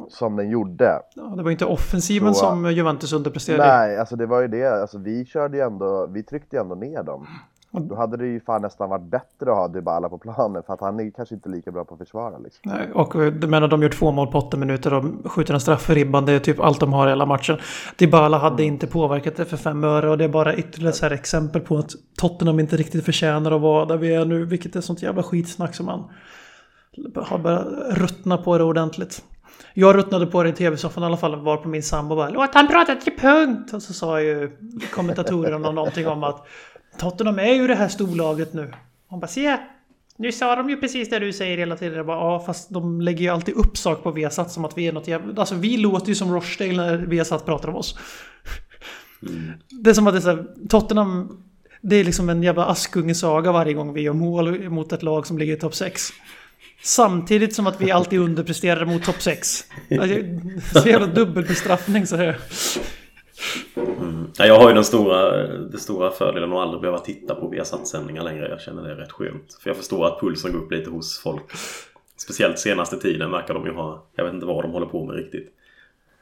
Speaker 4: som den gjorde.
Speaker 2: Ja, det var inte offensiven så, som Juventus underpresterade.
Speaker 4: Nej, alltså det var ju det. Alltså vi körde ju ändå, vi tryckte ju ändå ner dem. Då hade det ju fan nästan varit bättre att ha Dybala på planen för att han är kanske inte lika bra på att försvara. Liksom.
Speaker 2: Nej, och du menar de gör två mål på åtta minuter och skjuter en straff för ribban. Det är typ allt de har i hela matchen. Dybala hade mm. inte påverkat det för fem öre och det är bara ytterligare så här exempel på att Tottenham inte riktigt förtjänar att vara där vi är nu. Vilket är sånt jävla skitsnack som man har börjat ruttna på det ordentligt. Jag ruttnade på det i tv-soffan i alla fall, var på min sambo bara Låt han prata till punkt! Och så sa ju kommentatorerna någonting om att Tottenham är ju det här storlaget nu. Hon bara se! Nu sa de ju precis det du säger hela tiden. Jag bara, ja, fast de lägger ju alltid upp sak på Viasat som att vi är något jävla... Alltså vi låter ju som Rochdale när Viasat pratar om oss. Mm. Det är som att det är så här, Tottenham... Det är liksom en jävla Askungesaga varje gång vi gör mål mot ett lag som ligger i topp 6. Samtidigt som att vi alltid underpresterar mot topp 6. Så alltså, jävla dubbelbestraffning så här.
Speaker 3: Mm. Jag har ju den stora, den stora fördelen att aldrig behöva titta på Viasat-sändningar längre. Jag känner det rätt skönt. För jag förstår att pulsen går upp lite hos folk. Speciellt senaste tiden verkar de ju ha... Jag vet inte vad de håller på med riktigt.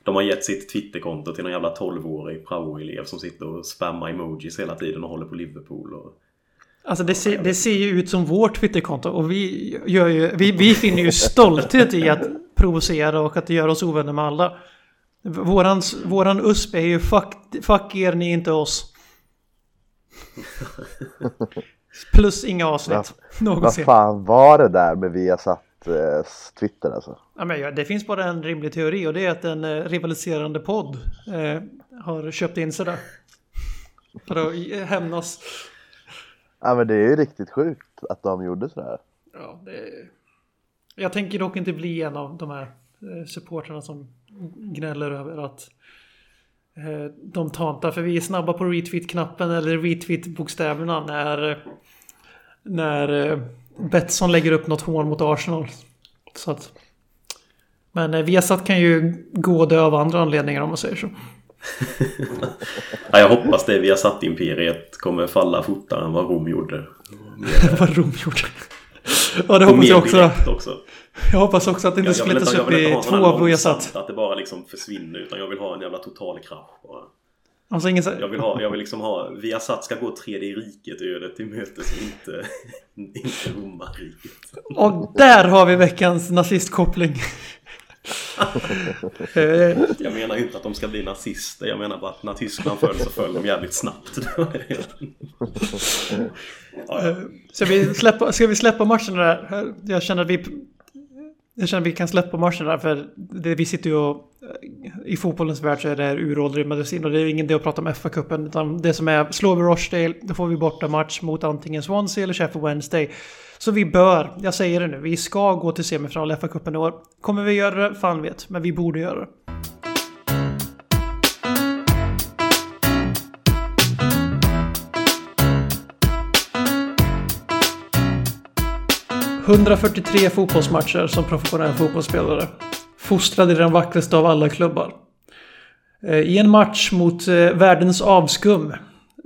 Speaker 3: De har gett sitt Twitterkonto till någon jävla 12-årig prao-elev som sitter och spammar emojis hela tiden och håller på Liverpool. Och
Speaker 2: Alltså det ser, det ser ju ut som vårt Twitterkonto och vi, gör ju, vi, vi finner ju stolthet i att provocera och att göra oss ovänner med alla. Vårans, våran USP är ju fuck, fuck er, ni inte oss. Plus inga avsnitt.
Speaker 4: Vad fan var det där med Viasat eh, Twitter alltså?
Speaker 2: Ja, men ja, det finns bara en rimlig teori och det är att en eh, rivaliserande podd eh, har köpt in sig där. För att hämnas.
Speaker 4: Ja men det är ju riktigt sjukt att de gjorde sådär.
Speaker 2: Ja, det är... Jag tänker dock inte bli en av de här eh, supporterna som gnäller över att eh, de tantar. För vi är snabba på retweet-knappen eller retweet-bokstäverna när, när eh, Betsson lägger upp något hån mot Arsenal. Så att, men Viasat kan ju gå och dö av andra anledningar om man säger så.
Speaker 3: ja, jag hoppas det vi har satt imperiet kommer falla fortare än vad Rom gjorde.
Speaker 2: vad Rom gjorde. Ja, det hoppas jag också.
Speaker 3: också.
Speaker 2: Jag hoppas också att det inte splittras upp i två Viasat.
Speaker 3: Att det bara liksom försvinner. Utan jag vill ha en jävla total krasch bara.
Speaker 2: Alltså ingen...
Speaker 3: jag, vill ha, jag vill liksom ha... Viasat ska gå tredje riket ödet till mötes inte, inte romarriket.
Speaker 2: Och där har vi veckans nazistkoppling.
Speaker 3: jag menar inte att de ska bli nazister. Jag menar bara att när Tyskland föll så föll de jävligt snabbt. ja,
Speaker 2: ja. Ska, vi släppa, ska vi släppa matchen där? Jag känner att vi jag känner att vi kan släppa marschen där för det, vi sitter ju och i fotbollens värld så är det uråldrig medicin och det är ingen idé att prata om FA-cupen utan det som är slår vi Rochdale då får vi borta match mot antingen Swansea eller Sheffield Wednesday. Så vi bör, jag säger det nu, vi ska gå till semifinal i FA-cupen i år. Kommer vi göra det? Fan vet, men vi borde göra det. 143 fotbollsmatcher som professionell fotbollsspelare. Fostrad i den vackraste av alla klubbar. Eh, I en match mot eh, världens avskum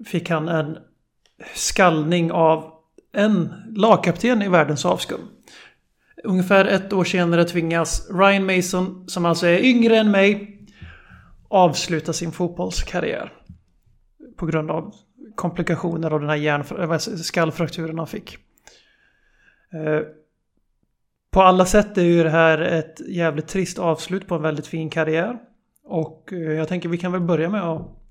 Speaker 2: fick han en skallning av en lagkapten i världens avskum. Ungefär ett år senare tvingas Ryan Mason, som alltså är yngre än mig, avsluta sin fotbollskarriär. På grund av komplikationer av den här hjärn, eh, skallfrakturen han fick. Eh, på alla sätt är ju det här ett jävligt trist avslut på en väldigt fin karriär. Och eh, jag tänker vi kan väl börja med att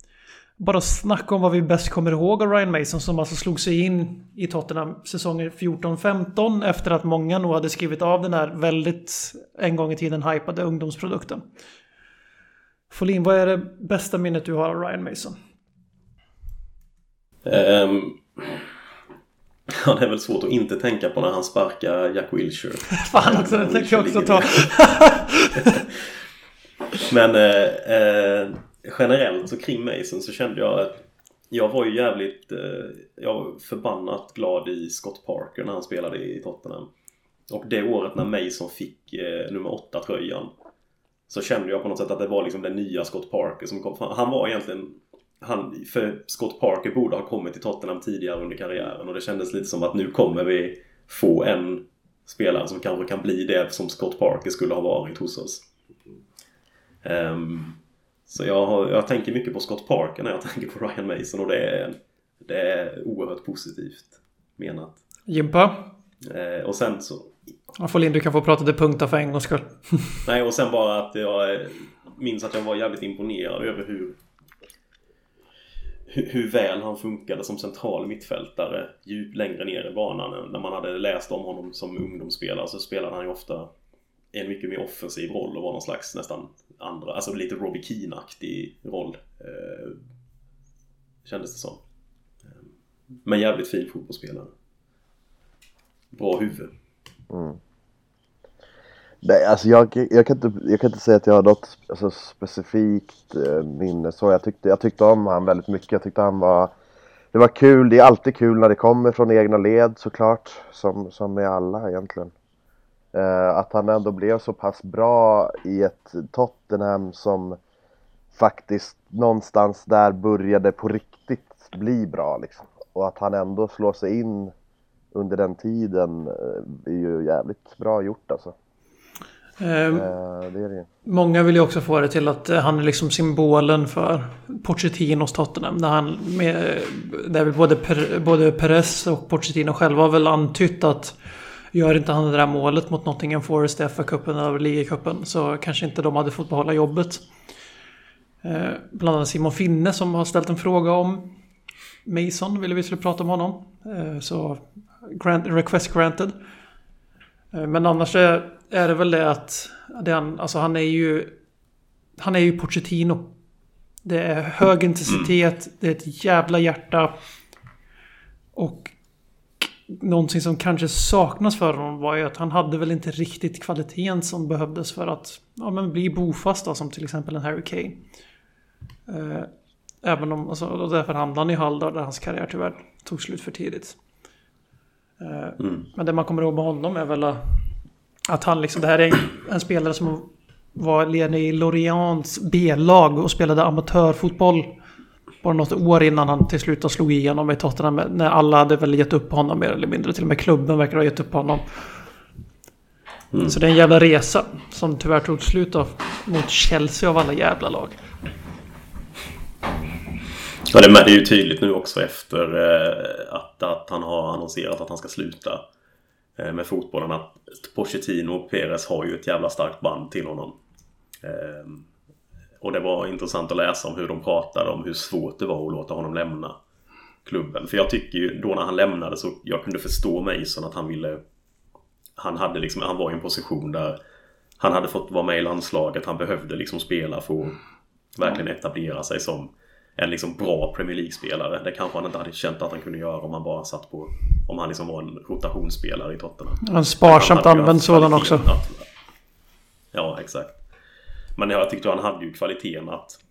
Speaker 2: bara snacka om vad vi bäst kommer ihåg av Ryan Mason som alltså slog sig in i Tottenham säsongen 14-15 efter att många nog hade skrivit av den här väldigt en gång i tiden hypade ungdomsprodukten. Folin, vad är det bästa minnet du har av Ryan Mason?
Speaker 3: Um, Ja, det är väl svårt att inte tänka på när han sparkar Jack Wilshere.
Speaker 2: Fan också, det tänkte jag också ta.
Speaker 3: Men eh, eh, generellt så kring Mason så kände jag att jag var ju jävligt eh, jag var förbannat glad i Scott Parker när han spelade i Tottenham. Och det året när Mason fick eh, nummer 8-tröjan så kände jag på något sätt att det var liksom den nya Scott Parker som kom fram. Han var egentligen han, för Scott Parker borde ha kommit till Tottenham tidigare under karriären och det kändes lite som att nu kommer vi få en spelare som kanske kan bli det som Scott Parker skulle ha varit hos oss. Um, så jag, har, jag tänker mycket på Scott Parker när jag tänker på Ryan Mason och det är, det är oerhört positivt menat.
Speaker 2: Jimpa?
Speaker 3: Uh, och sen så...
Speaker 2: Ja, Folin, du kan få prata till punkter för en gångs skull.
Speaker 3: Nej, och sen bara att jag minns att jag var jävligt imponerad över hur hur, väl han funkade som central mittfältare djupt längre ner i banan. När man hade läst om honom som ungdomsspelare så spelade han ju ofta en mycket mer offensiv roll och var någon slags nästan andra, alltså lite Robbie Keane-aktig roll. Eh, kändes det som. Eh, men jävligt fin fotbollsspelare. Bra huvud. Mm.
Speaker 4: Nej, alltså jag, jag, kan inte, jag kan inte säga att jag har något alltså, specifikt eh, minne så. Jag tyckte, jag tyckte om han väldigt mycket. Jag tyckte han var... Det var kul. Det är alltid kul när det kommer från egna led såklart. Som, som med alla egentligen. Eh, att han ändå blev så pass bra i ett Tottenham som faktiskt någonstans där började på riktigt bli bra liksom. Och att han ändå slår sig in under den tiden eh, är ju jävligt bra gjort alltså.
Speaker 2: Eh, det det. Många vill ju också få det till att eh, han är liksom symbolen för Pochettinos Tottenham. Där han med, där både, per, både Perez och Pochettino själva har väl antytt att Gör inte han det där målet mot Nottingham Forest i FA-cupen eller ligacupen så kanske inte de hade fått behålla jobbet. Eh, bland annat Simon Finne som har ställt en fråga om Mason, ville vi skulle prata om honom. Eh, så grant, request granted. Eh, men annars är, är det väl det att det han, alltså han är ju... Han är ju Pochettino. Det är hög intensitet, det är ett jävla hjärta. Och någonting som kanske saknas för honom var ju att han hade väl inte riktigt kvaliteten som behövdes för att ja, men bli bofast då, som till exempel en Harry Kane. Eh, även om, alltså, och därför hamnade han i Hull där hans karriär tyvärr tog slut för tidigt. Eh, Men det man kommer ihåg med honom är väl att han liksom, det här är en spelare som var ledande i Lorients B-lag och spelade amatörfotboll. Bara något år innan han till slut slog igenom i Tottenham. När alla hade väl gett upp honom mer eller mindre. Till och med klubben verkar ha gett upp honom. Så det är en jävla resa. Som tyvärr tog slut av, mot Chelsea av alla jävla lag.
Speaker 3: Ja, det är ju tydligt nu också efter eh, att, att han har annonserat att han ska sluta eh, med fotbollen. Att Pochettino och Perez har ju ett jävla starkt band till honom. Och det var intressant att läsa om hur de pratade om hur svårt det var att låta honom lämna klubben. För jag tycker ju då när han lämnade så jag kunde förstå Mason att han ville... Han hade liksom, han var i en position där han hade fått vara med i landslaget. Han behövde liksom spela för att verkligen etablera sig som en liksom bra Premier League-spelare. Det kanske han inte hade känt att han kunde göra om han bara satt på... Om han liksom var en rotationsspelare i Tottenham.
Speaker 2: En sparsamt använd sådan också.
Speaker 3: att- Ja, exakt. Men jag tyckte han hade ju kvaliteten att,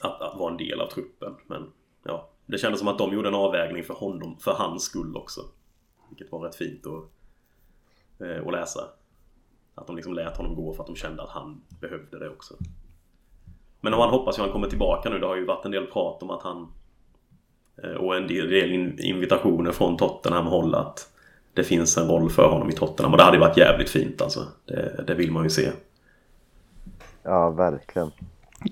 Speaker 3: att, att vara en del av truppen. Men ja, det kändes som att de gjorde en avvägning för honom, för hans skull också. Vilket var rätt fint att, eh, att läsa. Att de liksom lät honom gå för att de kände att han behövde det också. Men om han hoppas ju han kommer tillbaka nu. Det har ju varit en del prat om att han eh, och en del, del invitationer från Tottenham håll att det finns en roll för honom i Tottenham. Och det hade ju varit jävligt fint alltså. Det, det vill man ju se.
Speaker 4: Ja, verkligen.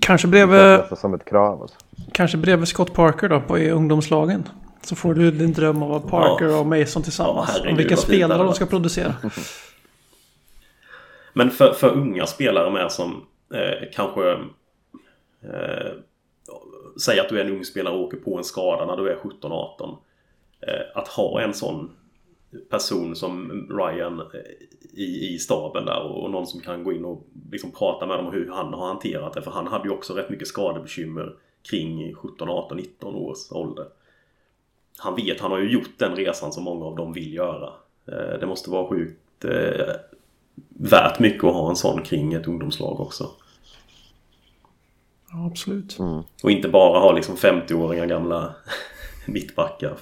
Speaker 2: Kanske bredvid,
Speaker 4: som ett krav. Alltså.
Speaker 2: kanske bredvid Scott Parker då på ungdomslagen. Så får du din dröm av Parker och Mason tillsammans.
Speaker 3: Ja,
Speaker 2: om vilka spelare de ska producera.
Speaker 3: Men för, för unga spelare med som eh, kanske eh, Säg att du är en ung spelare och åker på en skada när du är 17-18 eh, Att ha en sån person som Ryan eh, i, i staben där och, någon som kan gå in och liksom prata med dem om hur han har hanterat det. För han hade ju också rätt mycket skadebekymmer kring 17, 18, 19 års ålder. Han vet, han har ju gjort den resan som många av dem vill göra. Eh, det måste vara sjukt eh, värt mycket att ha en sån kring ett ungdomslag också.
Speaker 2: Ja, absolut.
Speaker 3: Och inte bara ha liksom 50-åringar gamla mittbackar.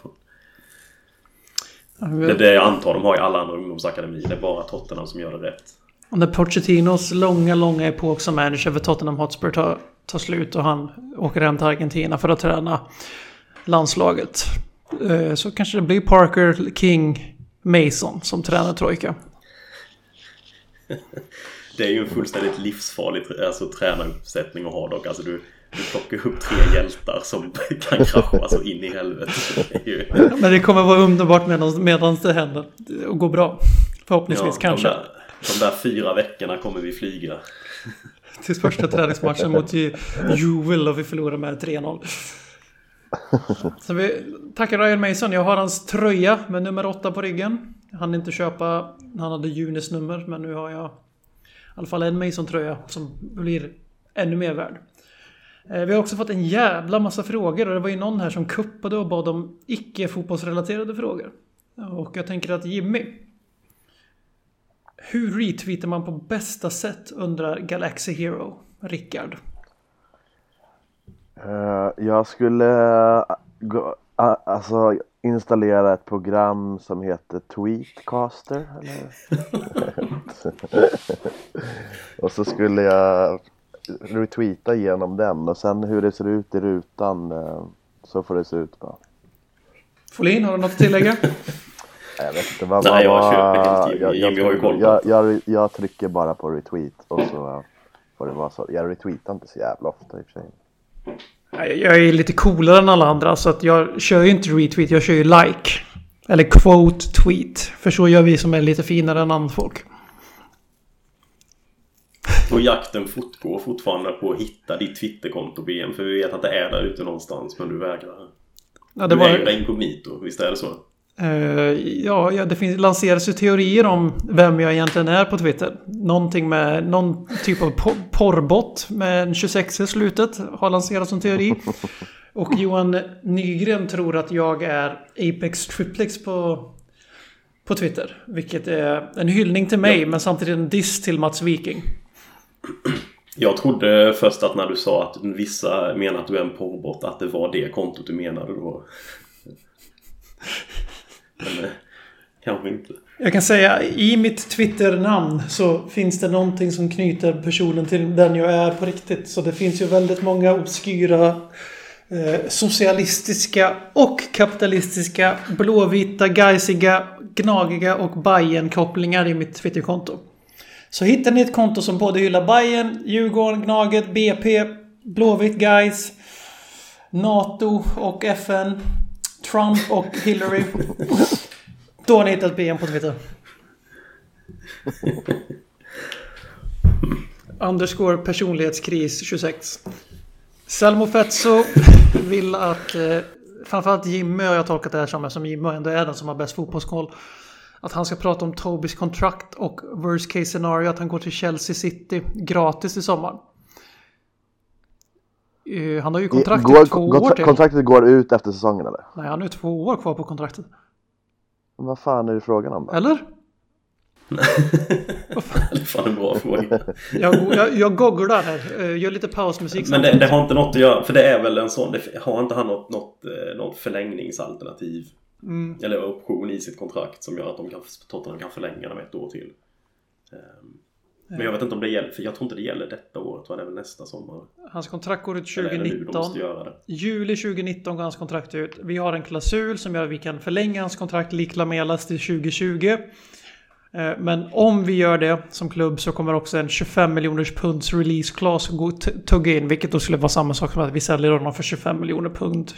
Speaker 3: Det är det jag antar de har i alla andra ungdomsakademier. Det är bara Tottenham som gör det rätt.
Speaker 2: När Pochettinos långa, långa epok som manager för Tottenham Hotspur tar, tar slut och han åker hem till Argentina för att träna landslaget. eh, Så kanske det blir Parker, King, Mason som tränar trojka.
Speaker 3: Det är ju en fullständigt livsfarlig alltså, tränaruppsättning att ha dock. Alltså du, du plockar upp tre hjältar som kan krascha så in i helvete. Det är ju,
Speaker 2: Men det kommer vara underbart medan, medan det händer och går bra. Förhoppningsvis
Speaker 3: ja,
Speaker 2: kanske.
Speaker 3: De där, de där fyra veckorna kommer vi flyga.
Speaker 2: Till första träningsmatchen mot Ju- Juvel och vi förlorar med 3-0. Så vi tackar Ryan Mason. Jag har hans tröja med nummer 8 på ryggen. Hann inte köpa, han hade Junis nummer, men nu har jag i alla fall en Mason-tröja som blir ännu mer värd. Eh, Vi har också fått en jävla massa frågor och det var ju någon här som kuppade och bad om icke-fotbollsrelaterade frågor. Och jag tänker att Jimmy, hur retweetar man på bästa sätt undrar Galaxy Hero, Rickard.
Speaker 4: Eh, jag skulle eh, gå, alltså, installera ett program som heter Tweetcaster. Och så skulle jag retweeta genom den och sen hur det ser ut i rutan eh, så får det se ut bara.
Speaker 2: Folin, har du något att tillägga?
Speaker 4: Jag vet inte vad
Speaker 3: Nej, jag köper helt Jimmy. Jimmy har ju koll på
Speaker 4: jag,
Speaker 3: det.
Speaker 4: jag, jag trycker bara på retweet och så får det vara så. Jag retweetar inte så jävla ofta i och för sig.
Speaker 2: Jag jag är lite coolare än alla andra så att jag kör ju inte retweet, jag kör ju like. Eller quote tweet. För så gör vi som är lite finare än annat folk.
Speaker 3: Och jakten fortgår fortfarande på att hitta ditt Twitterkonto BM. För vi vet att det är där ute någonstans men du vägrar.
Speaker 2: Ja, det
Speaker 3: Du
Speaker 2: var,
Speaker 3: där inkognito, visst är det så?
Speaker 2: Eh, ja, ja, det finns, lanseras ju teorier om vem jag egentligen är på Twitter. Någonting med någon typ av po- porrbot med en 26 i slutet har lanserats som teori. Och Johan Nygren tror att jag är Apex Triplex på, på Twitter. Vilket är en hyllning till mig men samtidigt en diss till Mats Viking.
Speaker 3: Jag trodde först att när du sa att vissa menar att du är en porrbot att det var det kontot du menade då. Men eh, kanske inte.
Speaker 2: Jag kan säga i mitt Twitter-namn så finns det någonting som knyter personen till den jag är på riktigt. Så det finns ju väldigt många obskyra eh, socialistiska och kapitalistiska blåvita, geisiga, gnagiga och Bajen kopplingar i mitt Twitterkonto. Så hittar ni ett konto som både hyllar Bayern, Djurgården, Gnaget, BP, Blåvitt, Guys, NATO och FN, Trump och Hillary. Då har ni hittat BM på Twitter. Underscore personlighetskris 26. Selmo Fetso vill att eh, framförallt Jimmy har jag tolkat det här som eftersom Jimmy ändå är den som har bäst fotbollskoll. Att han ska prata om Tobis kontrakt och worst case scenario att han går till Chelsea City gratis i sommar. Eh, Han har ju kontrakt
Speaker 4: går,
Speaker 2: i två
Speaker 4: går-
Speaker 2: år till.
Speaker 4: Kontraktet går ut efter säsongen eller?
Speaker 2: Nej, han har ju två år kvar på kontraktet.
Speaker 4: Men Vad fan är det frågan om då?
Speaker 2: Eller?
Speaker 3: Det är fan en bra fråga.
Speaker 2: Jag, jag, jag googlar här. Eh, Gör lite pausmusik
Speaker 3: Men det, det har inte något att göra, för det är väl en sån, det, har inte han något, något, eh, något förlängningsalternativ?
Speaker 2: Mm.
Speaker 3: Eller option i sitt kontrakt som gör att de kan, Tottenham kan förlänga det med ett år till. Ehm, Men jag vet inte om det gäller, för jag tror inte det gäller detta år, jag tror det är väl nästa sommar.
Speaker 2: Hans kontrakt går ut
Speaker 3: Eller är det nu de
Speaker 2: 2019.
Speaker 3: måste göra det?
Speaker 2: Juli 2019 går hans kontrakt ut. Vi har en klausul som gör att vi kan förlänga hans kontrakt lik Lamelas till 2020. Eh, Men om vi gör det som klubb så kommer också en 25 miljoners punds release t- tugga in. Vilket då skulle vara samma sak som att vi säljer honom för 25 miljoner pund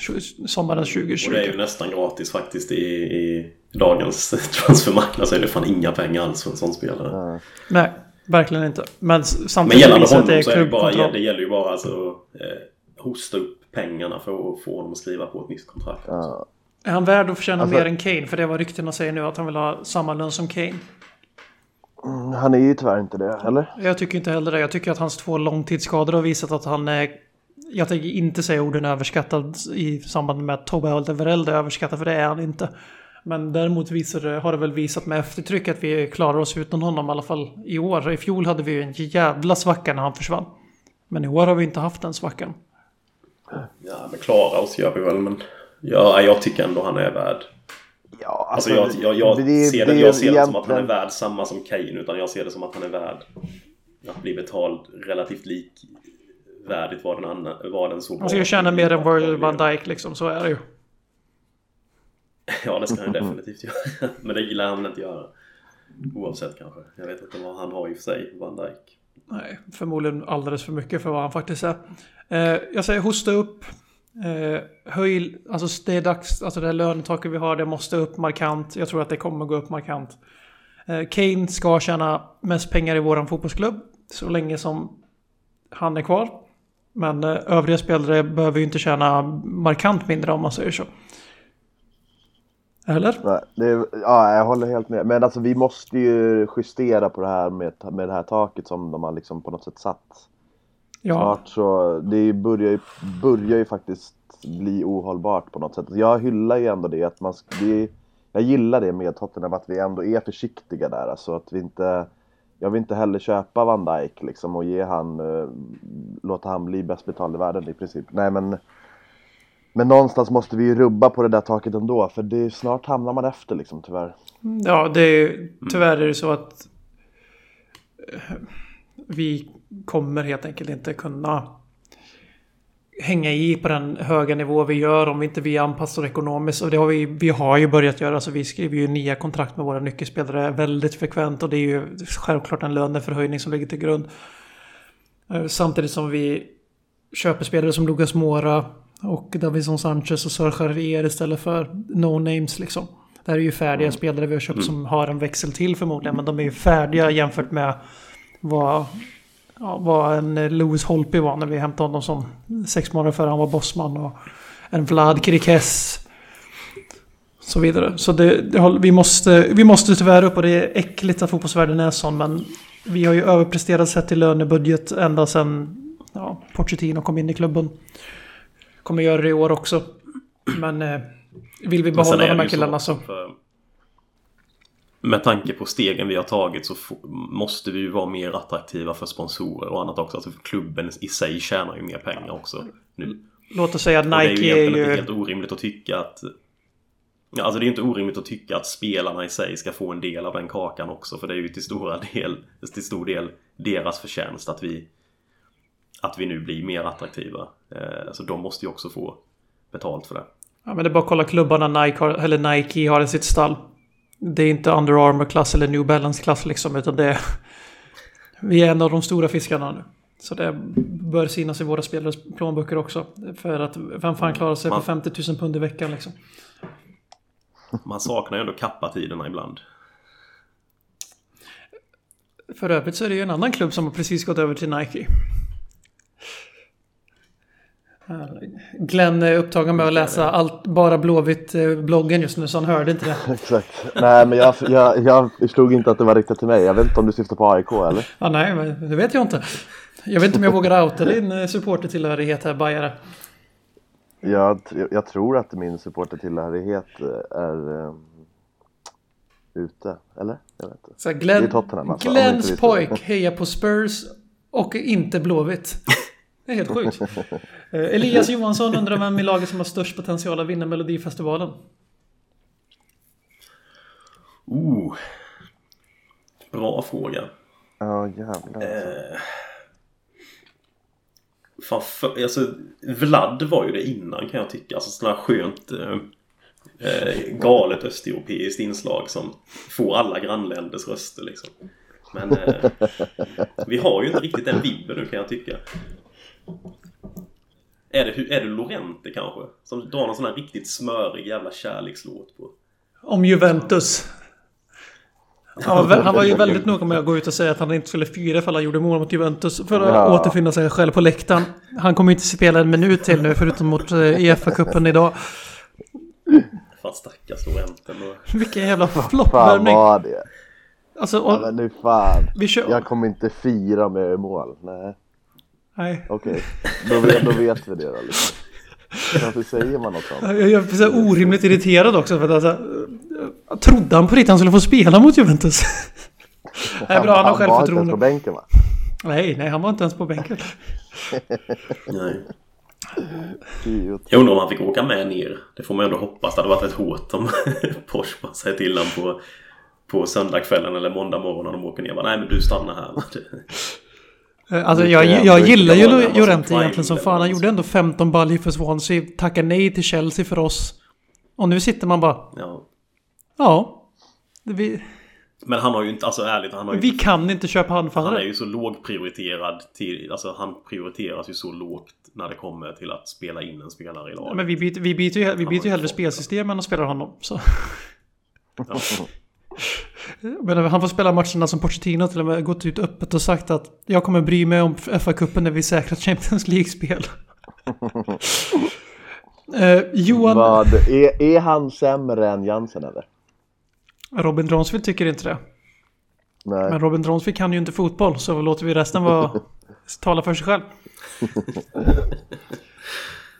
Speaker 2: sommaren 2020.
Speaker 3: Och det är ju nästan gratis faktiskt i, i dagens transfermarknad så är det fan inga pengar alls för en sån spelare.
Speaker 2: Nej, verkligen inte. Men s-
Speaker 3: Men
Speaker 2: samtidigt
Speaker 3: gällande
Speaker 2: det
Speaker 3: honom
Speaker 2: är
Speaker 3: så är det, bara, det gäller ju bara alltså eh, hosta upp pengarna för att få honom att skriva på ett nytt kontrakt.
Speaker 4: Ja.
Speaker 2: Är han värd att förtjäna
Speaker 4: Alltså-
Speaker 2: mer än Kane? För det var ryktena säger nu att han vill ha samma lön som Kane.
Speaker 4: Mm, Han är ju tyvärr inte det, eller?
Speaker 2: Jag tycker inte heller det. Jag tycker att hans två långtidsskador har visat att han är... Jag tänker inte säga orden överskattad i samband med att Tobbe Alderweireld är överskattad, för det är han inte. Men däremot visar det, har det väl visat med eftertryck att vi klarar oss utan honom i alla fall i år. I fjol hade vi ju en jävla svacka när han försvann. Men i år har vi inte haft den svackan.
Speaker 3: Ja, men klara oss gör vi väl men ja, jag tycker ändå han är värd.
Speaker 4: Ja,
Speaker 3: Alltså jag, jag, jag
Speaker 4: det-
Speaker 3: ser
Speaker 4: det
Speaker 3: det, jag ser det som att han är värd samma som Kane utan jag ser det som att han är värd att bli betald relativt likvärdigt vad den, annan, vad den så
Speaker 2: Han ska ju tjäna mer än Virgil van Dijk liksom, så är det ju.
Speaker 3: Ja, det ska han definitivt göra. Men det gillar han väl inte göra. Oavsett kanske. Jag vet inte vad han har i och för sig, Van Dijk.
Speaker 2: Nej, förmodligen alldeles för mycket för vad han faktiskt är. Eh, jag säger hosta upp. Eh, höj, alltså det är dags, alltså det här lönetaket vi har, det måste upp markant. Jag tror att det kommer gå upp markant. Eh, Kane ska tjäna mest pengar i våran fotbollsklubb. Så länge som han är kvar. Men eh, övriga spelare behöver ju inte tjäna markant mindre om man säger så. Eller?
Speaker 4: Nej, det är, ja, jag håller helt med. Men alltså vi måste ju justera på det här med, med det här taket som de har liksom på något sätt satt.
Speaker 2: Ja.
Speaker 4: Snart så, det börjar ju, börjar ju faktiskt bli ohållbart på något sätt. Jag hyllar ju ändå det att man, det, jag gillar det med Tottenham att vi ändå är försiktiga där. Alltså att vi inte, jag vill inte heller köpa Van Dijk liksom och ge han, eh, låta han bli bäst betald i världen i princip. Nej men, men någonstans måste vi ju rubba på det där taket ändå för det, snart hamnar man efter liksom tyvärr.
Speaker 2: Ja, det är ju, tyvärr är det så att eh, vi kommer helt enkelt inte kunna hänga i på den höga nivå vi gör om vi inte vi anpassar ekonomiskt. Och det har vi, vi har ju börjat göra. Så vi skriver ju nya kontrakt med våra nyckelspelare väldigt frekvent. Och det är ju självklart en löneförhöjning som ligger till grund. Eh, Samtidigt som vi köper spelare som Lucas Mora och Davison Sanchez och Serge Aurier istället för no-names liksom. Det här är ju färdiga spelare vi har köpt som har en växel till förmodligen. Men de är ju färdiga jämfört med vad, ja, vad en eh, Lewis Holtby var när vi hämtade honom som sex månader före han var bossman. Och en Vlad Krikes. så vidare. Så det, det, vi, måste, vi måste tyvärr upp och det är äckligt att fotbollsvärlden är sån. Men vi har ju överpresterat sett till lönebudget ända sedan ja, Pochettino kom in i klubben. Kommer göra det i år också. Men eh, vill vi behålla de här killarna så...
Speaker 3: för- Med tanke på stegen vi har tagit så måste vi ju vara mer attraktiva för sponsorer och annat också. Alltså klubben i sig tjänar ju mer pengar också nu.
Speaker 2: Låt oss säga att
Speaker 3: Och det är ju
Speaker 2: Nike är
Speaker 3: egentligen inte
Speaker 2: ju...
Speaker 3: helt orimligt att tycka att... Ja, alltså det är inte orimligt att tycka att spelarna i sig ska få en del av den kakan också. För det är ju till stora del, till stor del deras förtjänst att vi... Att vi nu blir mer attraktiva. Eh, så de måste ju också få betalt för det.
Speaker 2: Ja, men det är bara att kolla klubbarna Nike har, eller Nike har i sitt stall. Det är inte Under Armour-klass eller New Balance-klass liksom, utan det är... Vi är en av de stora fiskarna nu. Så det bör synas i våra spelares plånböcker också. För att vem fan klarar sig
Speaker 3: Man-
Speaker 2: för 50 000 pund i veckan liksom?
Speaker 3: Man saknar ju ändå kappatiderna ibland.
Speaker 2: För övrigt så är det ju en annan klubb som har precis gått över till Nike. Glenn är upptagen med att läsa allt, bara Blåvitt-bloggen just nu så han hörde inte det.
Speaker 4: Exakt. Nej men jag, jag, jag slog inte att det var riktat till mig. Jag vet inte om du syftar på AIK eller?
Speaker 2: Ja, nej, men det vet jag inte. Jag vet inte om jag vågar outa din eh, supportertillhörighet här, Bajare.
Speaker 4: Jag, jag tror att min supportertillhörighet eh, är um, ute. Eller? Jag vet inte.
Speaker 2: Så Glenn,
Speaker 4: är Tottenham, alltså,
Speaker 2: Glenns pojk hejar på Spurs och inte Blåvitt. Det är helt sjukt. Eh, Elias Johansson undrar vem i laget som har störst potential att vinna Melodifestivalen.
Speaker 3: Oh. Bra fråga.
Speaker 4: Ja jävlar.
Speaker 3: Eh. Fan, för, alltså, Vlad var ju det innan kan jag tycka. Alltså sådana här skönt eh, eh, galet östeuropeiskt inslag som får alla grannländers röster liksom. Men eh, vi har ju inte riktigt den vibben nu kan jag tycka. Är det, är det Lorente kanske? Som drar någon sån här riktigt smörig jävla kärlekslåt på.
Speaker 2: Om Juventus. Han var, han var ju väldigt noga med att gå ut och säga att han inte skulle fira ifall han gjorde mål mot Juventus för att
Speaker 4: Ja.
Speaker 2: återfinna sig själv på läktaren. Han kommer inte spela en minut till nu förutom mot eh, EFA-cupen idag.
Speaker 3: Fan stackars Lorente.
Speaker 2: Vilken jävla
Speaker 4: Fan
Speaker 2: floppvärmning.
Speaker 4: var det?
Speaker 2: Alltså,
Speaker 4: Ja,
Speaker 2: och,
Speaker 4: men nu fan.
Speaker 2: vi kör...
Speaker 4: Jag kommer inte fira med mål. Nej.
Speaker 2: Nej.
Speaker 4: Okej. Då, vet, då vet vi det då liksom. Varför säger man något sånt?
Speaker 2: Jag jag blir så orimligt irriterad också för att alltså, jag trodde han på riktigt han skulle få spela mot Juventus? Nej, bra, han har
Speaker 4: var inte ens på bänken va?
Speaker 2: Nej, nej, han var inte ens på bänken.
Speaker 3: Nej. Jag undrar om han fick åka med ner. Det får man ändå hoppas. Det hade varit ett hot om Porsche bara säger till honom på, på söndagskvällen eller måndag morgon när de åker ner. Bara, Nej men du stannar här.
Speaker 2: Eh, Alltså jag,
Speaker 4: jag
Speaker 2: gillar ju Llorente egentligen som fan. Han gjorde ändå 15 baljor för Swansea. Tackade nej till Chelsea för oss. Och nu sitter man bara...
Speaker 3: Ja.
Speaker 2: Ja. Vi,
Speaker 3: Men han har ju inte, alltså ärligt, han har ju
Speaker 2: vi kan inte köpa
Speaker 3: Han är
Speaker 2: anfallare.
Speaker 3: ju så lågprioriterad till, alltså han prioriteras ju så lågt när det kommer till att spela in en spelare i laget.
Speaker 2: Men vi byter, vi byter ju, vi byter ju hellre spelsystem än att spela honom. Så.
Speaker 3: Ja.
Speaker 2: Men han får spela matcherna som Pochettino till och med gått ut öppet och sagt att jag kommer bry mig om FA-cupen när vi säkrat Champions League-spel. eh, Johan
Speaker 4: Vad, är, är han sämre än Jansen eller?
Speaker 2: Robin Dronsfield tycker inte det.
Speaker 4: Nej.
Speaker 2: Men Robin Dronsfield kan ju inte fotboll så låter vi resten vara tala för sig själv.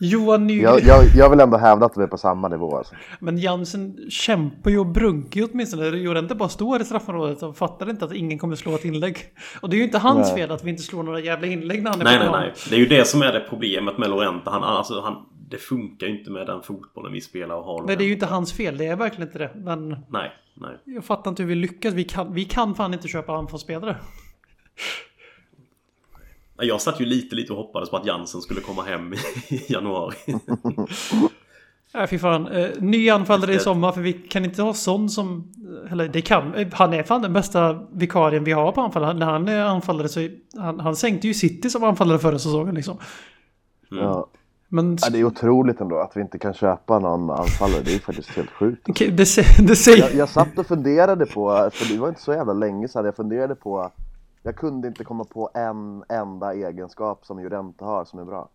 Speaker 2: Johan Nygren.
Speaker 4: Jag, jag, jag vill ändå hävda att vi är på samma nivå alltså.
Speaker 2: Men Jansen kämpar ju och brunkar ju åtminstone. Llorente bara står i straffområdet och fattar inte att ingen kommer slå ett inlägg. Och det är ju inte hans
Speaker 4: Nej.
Speaker 2: fel att vi inte slår några jävla inlägg när han är
Speaker 3: Nej,
Speaker 2: på
Speaker 3: nej,
Speaker 2: plan.
Speaker 3: nej. Det är ju det som är det problemet med Lorente. Han, alltså, han, det funkar ju inte med den fotbollen vi spelar och har.
Speaker 2: Nej, det är ju inte hans fel. Det är verkligen inte det. Men
Speaker 3: Nej, nej.
Speaker 2: jag fattar inte hur vi lyckas. Vi kan, vi kan fan inte köpa anfallsspelare.
Speaker 3: Jag satt ju lite, lite och hoppades på att Jansen skulle komma hem i januari.
Speaker 2: Nej, fy fan. Eh, ny anfallare i sommar för vi kan inte ha sån som... Eller det kan... eh, Han är fan den bästa vikarien vi har på anfall. Han- När han är anfallare så... Han, han sänkte ju City som anfallare förra säsongen liksom.
Speaker 4: Ja.
Speaker 2: Men...
Speaker 4: Ja, det är otroligt ändå att vi inte kan köpa någon anfallare. Det är faktiskt helt sjukt.
Speaker 2: Okej, Det, det säger...
Speaker 4: Jag, jag satt och funderade på, för det var inte så jävla länge sedan, jag funderade på jag kunde inte komma på en enda egenskap som Llorente har som är bra.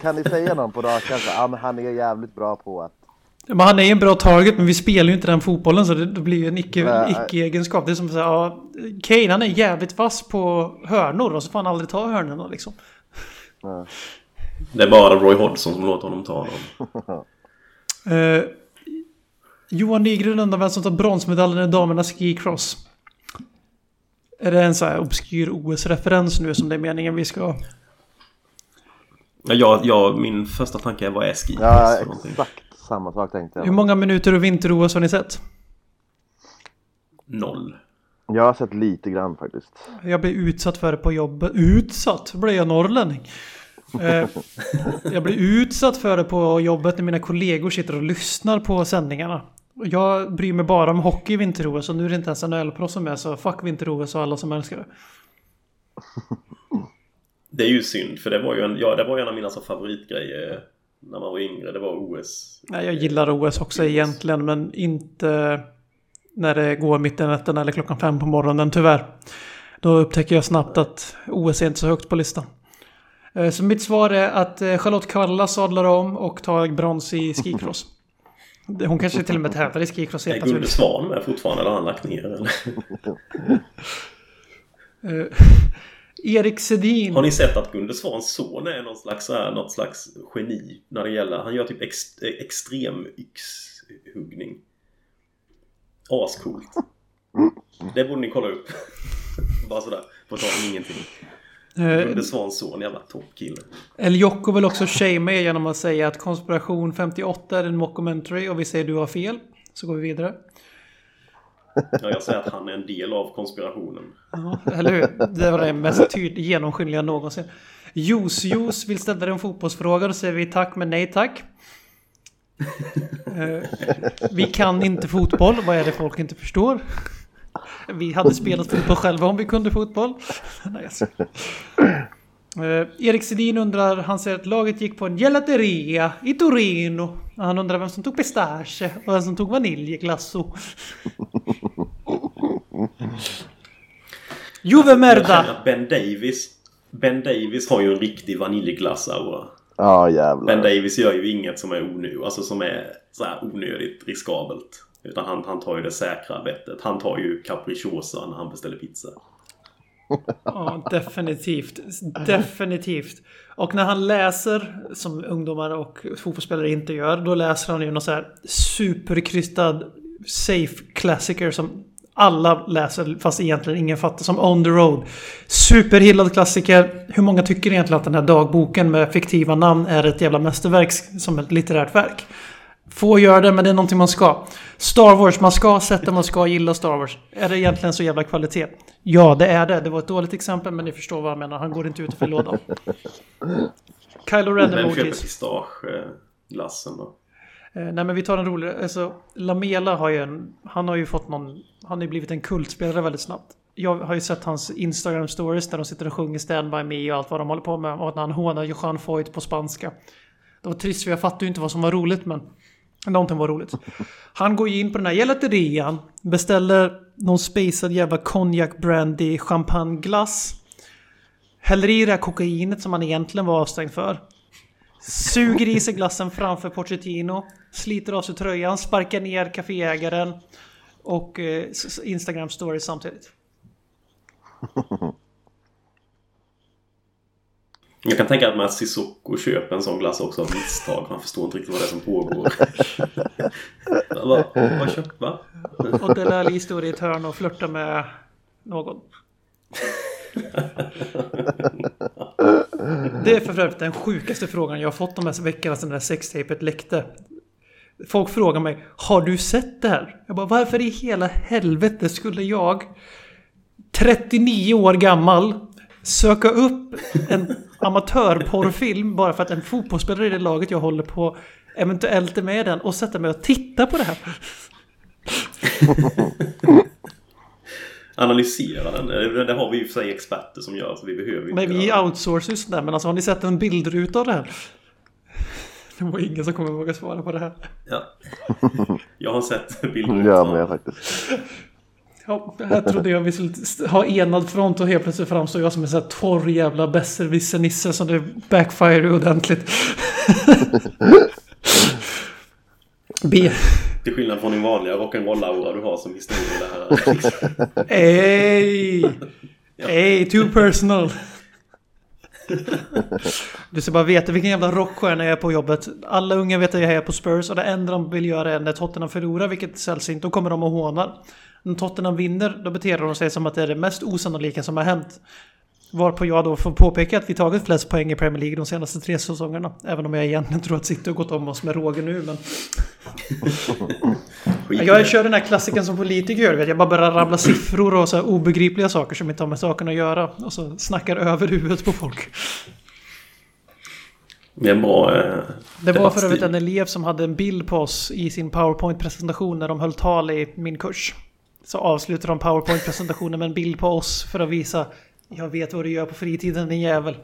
Speaker 4: kan ni säga någon på rak? Ja, men han är jävligt bra på att...
Speaker 2: Men han är en bra target men vi spelar ju inte den fotbollen så det, det blir ju en icke- icke-egenskap. det är som att säga, ja, Kane han är jävligt vass på hörnor och så får han aldrig ta hörnorna liksom.
Speaker 3: Det är bara Roy Hodgson som låter honom ta dem.
Speaker 2: Eh, Johan Nygren undrar vem som tar bronsmedaljen i damernas skicross. Är det en så här obskyr OS-referens nu som det är meningen vi ska...
Speaker 3: Ja, jag, jag, min första tanke är vad är ski?
Speaker 4: Ja, exakt samma sak tänkte
Speaker 2: Hur
Speaker 4: jag.
Speaker 2: många minuter och vinter-OS har ni sett?
Speaker 3: Noll.
Speaker 4: Jag har sett lite grann faktiskt.
Speaker 2: Jag blev utsatt för det på jobbet. Utsatt? Blev jag norrlänning? Eh, jag blir utsatt för det på jobbet när mina kollegor sitter och lyssnar på sändningarna. Jag bryr mig bara om hockey i vinter-OS och nu är det inte ens NHL-proffs som är så fuck vinter-OS och alla som älskar det.
Speaker 3: Det är ju synd för det var ju en, ja, det var ju en av mina så favoritgrejer när man var yngre. Det var OS.
Speaker 2: Nej, jag gillar OS också egentligen men inte när det går mitt i natten eller klockan fem på morgonen tyvärr. Då upptäcker jag snabbt att OS är inte så högt på listan. Eh, Så mitt svar är att eh, Charlotte Kalla sadlar om och tar brons i skicross. Hon kanske till och med tävlar i skicross helt
Speaker 3: Är Gunde. Svan med fortfarande eller har han lagt ner? Eller?
Speaker 2: Eh, Erik Sedin.
Speaker 3: Har ni sett att Gunde Svans son är någon slags, här, något slags geni när det gäller... Han gör typ ex, extrem yxhuggning. Ascoolt. Det borde ni kolla upp. Bara sådär, på tal om ingenting.
Speaker 2: Eh,
Speaker 3: Gunde Svans son, jävla toppkille.
Speaker 2: El Jocko vill också shamea er genom att säga att konspiration 58 är en mockumentary och vi säger du har fel. Så går vi vidare.
Speaker 3: Ja, jag säger att han är en del av konspirationen.
Speaker 2: Ja, eller hur? Det var det mest tydligt genomskinliga någonsin. Juice Juice vill ställa dig en fotbollsfråga. Då säger vi tack men nej tack. Eh, vi kan inte fotboll. Vad är det folk inte förstår? Vi hade spelat fotboll själva om vi kunde fotboll. Nej, alltså. Eh, Erik Sedin undrar, han säger att laget gick på en gelateria i Torino. Han undrar vem som tog pistage och vem som tog vaniljglasso. Juve
Speaker 3: Jag
Speaker 2: Merda!
Speaker 3: Ben Davis Ben Davis har ju en riktig vaniljglass-aura.
Speaker 4: Ja
Speaker 3: Ben
Speaker 4: jävlar.
Speaker 3: Davis gör ju inget som är onödigt, alltså som är så här onödigt riskabelt. Utan han, han tar ju det säkra bettet. Han tar ju capricciosa när han beställer pizza.
Speaker 2: Ja, definitivt. Definitivt. Och när han läser, som ungdomar och fotbollsspelare inte gör, då läser han ju någon så här superkrystad safe klassiker som alla läser, fast egentligen ingen fattar, som On the Road. Superhyllad klassiker. Hur många tycker egentligen att den här dagboken med fiktiva namn är ett jävla mästerverk som ett litterärt verk? Få gör det, men det är någonting man ska. Star Wars, man ska sätta, man ska gilla Star Wars. Är det egentligen så jävla kvalitet? Ja, det är det. Det var ett dåligt exempel, men ni förstår vad jag menar. Han går inte ut för lådan. Kylo Ren
Speaker 3: Vem köper pistageglassen då?
Speaker 2: Eh, nej, men vi tar en rolig. Alltså, Lamela har ju en... Han har ju fått någon... Han har ju blivit en kultspelare väldigt snabbt. Jag har ju sett hans Instagram stories där de sitter och sjunger Stand By Me och allt vad de håller på med. Och när han hånar Johan Foyt på spanska. Det var trist för jag fattade ju inte vad som var roligt men... Någonting var roligt. Han går ju in på den här gelaterian. Beställer någon spacad jävla konjak, brandy, champagne glass. Häller i det här kokainet som han egentligen var avstängd för. Suger i sig glassen framför Pochettino. Sliter av sig tröjan, sparkar ner kaféägaren. Och eh, Instagram stories samtidigt.
Speaker 3: Jag kan tänka mig att Sissoko köper en sån glass också av misstag. Han förstår inte riktigt vad det är som pågår. vad, vad köpt va?
Speaker 2: Och Dele Alli står i ett hörn och flörtar med någon. Det är för övrigt den sjukaste frågan jag har fått de här veckorna sedan det här sextapet läckte. Folk frågar mig, har du sett det här? Jag bara, varför i hela helvete skulle jag, 39 år gammal, söka upp en amatörporrfilm bara för att en fotbollsspelare i det laget jag håller på eventuellt är med i den och sätta mig och titta på det här?
Speaker 3: Analysera den. Det har vi ju för sig experter som gör så vi behöver inte
Speaker 2: vi
Speaker 3: göra det.
Speaker 2: outsourcar ju sådär, men alltså har ni sett en bildruta av det här? Det var ingen som kommer våga svara på det här.
Speaker 3: Ja. Jag har sett bilder.
Speaker 4: Ja men jag faktiskt.
Speaker 2: Ja, här trodde jag vi skulle ha enad front och helt plötsligt framstår jag som en sån här torr jävla besserwisser-nisse som det backfire ordentligt. B.
Speaker 3: Till skillnad från din vanliga rock'n'roll-aura du har som här.
Speaker 2: Ey! Ey, too personal. Du ska bara veta vilken jävla rockstjärna jag är på jobbet. Alla unga vet att jag är på Spurs och det enda de vill göra är när Tottenham förlorar, vilket sällsynt, då kommer de och hånar. När Tottenham vinner, då beter de sig som att det är det mest osannolika som har hänt. Varpå jag då får påpeka att vi tagit flest poäng i Premier League de senaste tre säsongerna. Även om jag egentligen tror att City har gått om oss med råge nu, men... Jag kör den här klassiken som politiker gör, jag bara börjar rabbla siffror och så här obegripliga saker som inte har med saken att göra. Och så snackar över huvudet på folk.
Speaker 3: Det bra eh,
Speaker 2: Det var för övrigt en elev som hade en bild på oss i sin powerpoint-presentation när de höll tal i min kurs. Så avslutar de powerpoint-presentationen med en bild på oss för att visa Jag vet vad du gör på fritiden din jävel.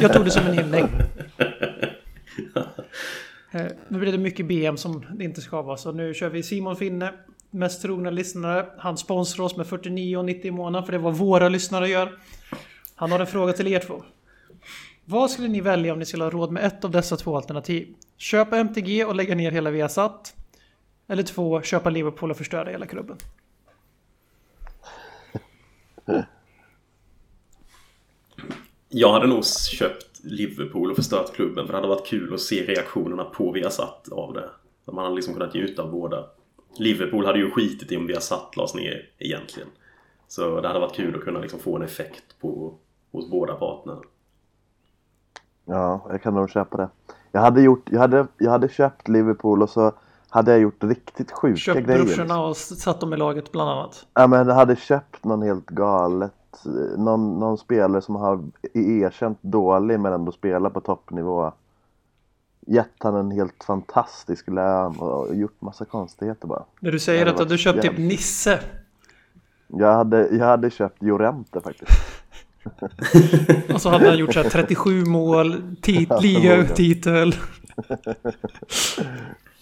Speaker 2: Jag tog det som en hyllning. Eh, nu blir det mycket BM som det inte ska vara. Så nu kör vi Simon Finne. Mest trogna lyssnare. Han sponsrar oss med 49,90 i månaden för det är vad våra lyssnare gör. Han har en fråga till er två. Vad skulle ni välja om ni skulle ha råd med ett av dessa två alternativ? Köpa MTG och lägga ner hela Viasat. Eller två, köpa Liverpool och förstöra hela klubben.
Speaker 3: Jag hade nog köpt Liverpool och förstört klubben för det hade varit kul att se reaktionerna på Viasat av det. Man hade liksom kunnat njuta av båda. Liverpool hade ju skitit i om Viasat lades ner egentligen. Så det hade varit kul att kunna liksom få en effekt på, hos båda parterna.
Speaker 4: Ja, jag kan nog köpa det. Jag hade, gjort, jag hade, jag hade köpt Liverpool och så hade jag gjort riktigt sjuka
Speaker 2: Köpt
Speaker 4: grejer.
Speaker 2: brorsorna och satt dem i laget bland annat.
Speaker 4: Ja, men jag hade köpt någon helt galet. eh, Någon, någon spelare som har erkänt dålig men ändå spelar på toppnivå. Gett han en helt fantastisk lön och gjort massa konstigheter bara.
Speaker 2: När du säger att du köpt typ. Nisse.
Speaker 4: Jag hade, jag hade köpt Jorente faktiskt.
Speaker 2: Och så hade han gjort så här 37 mål, tit, ligatitel.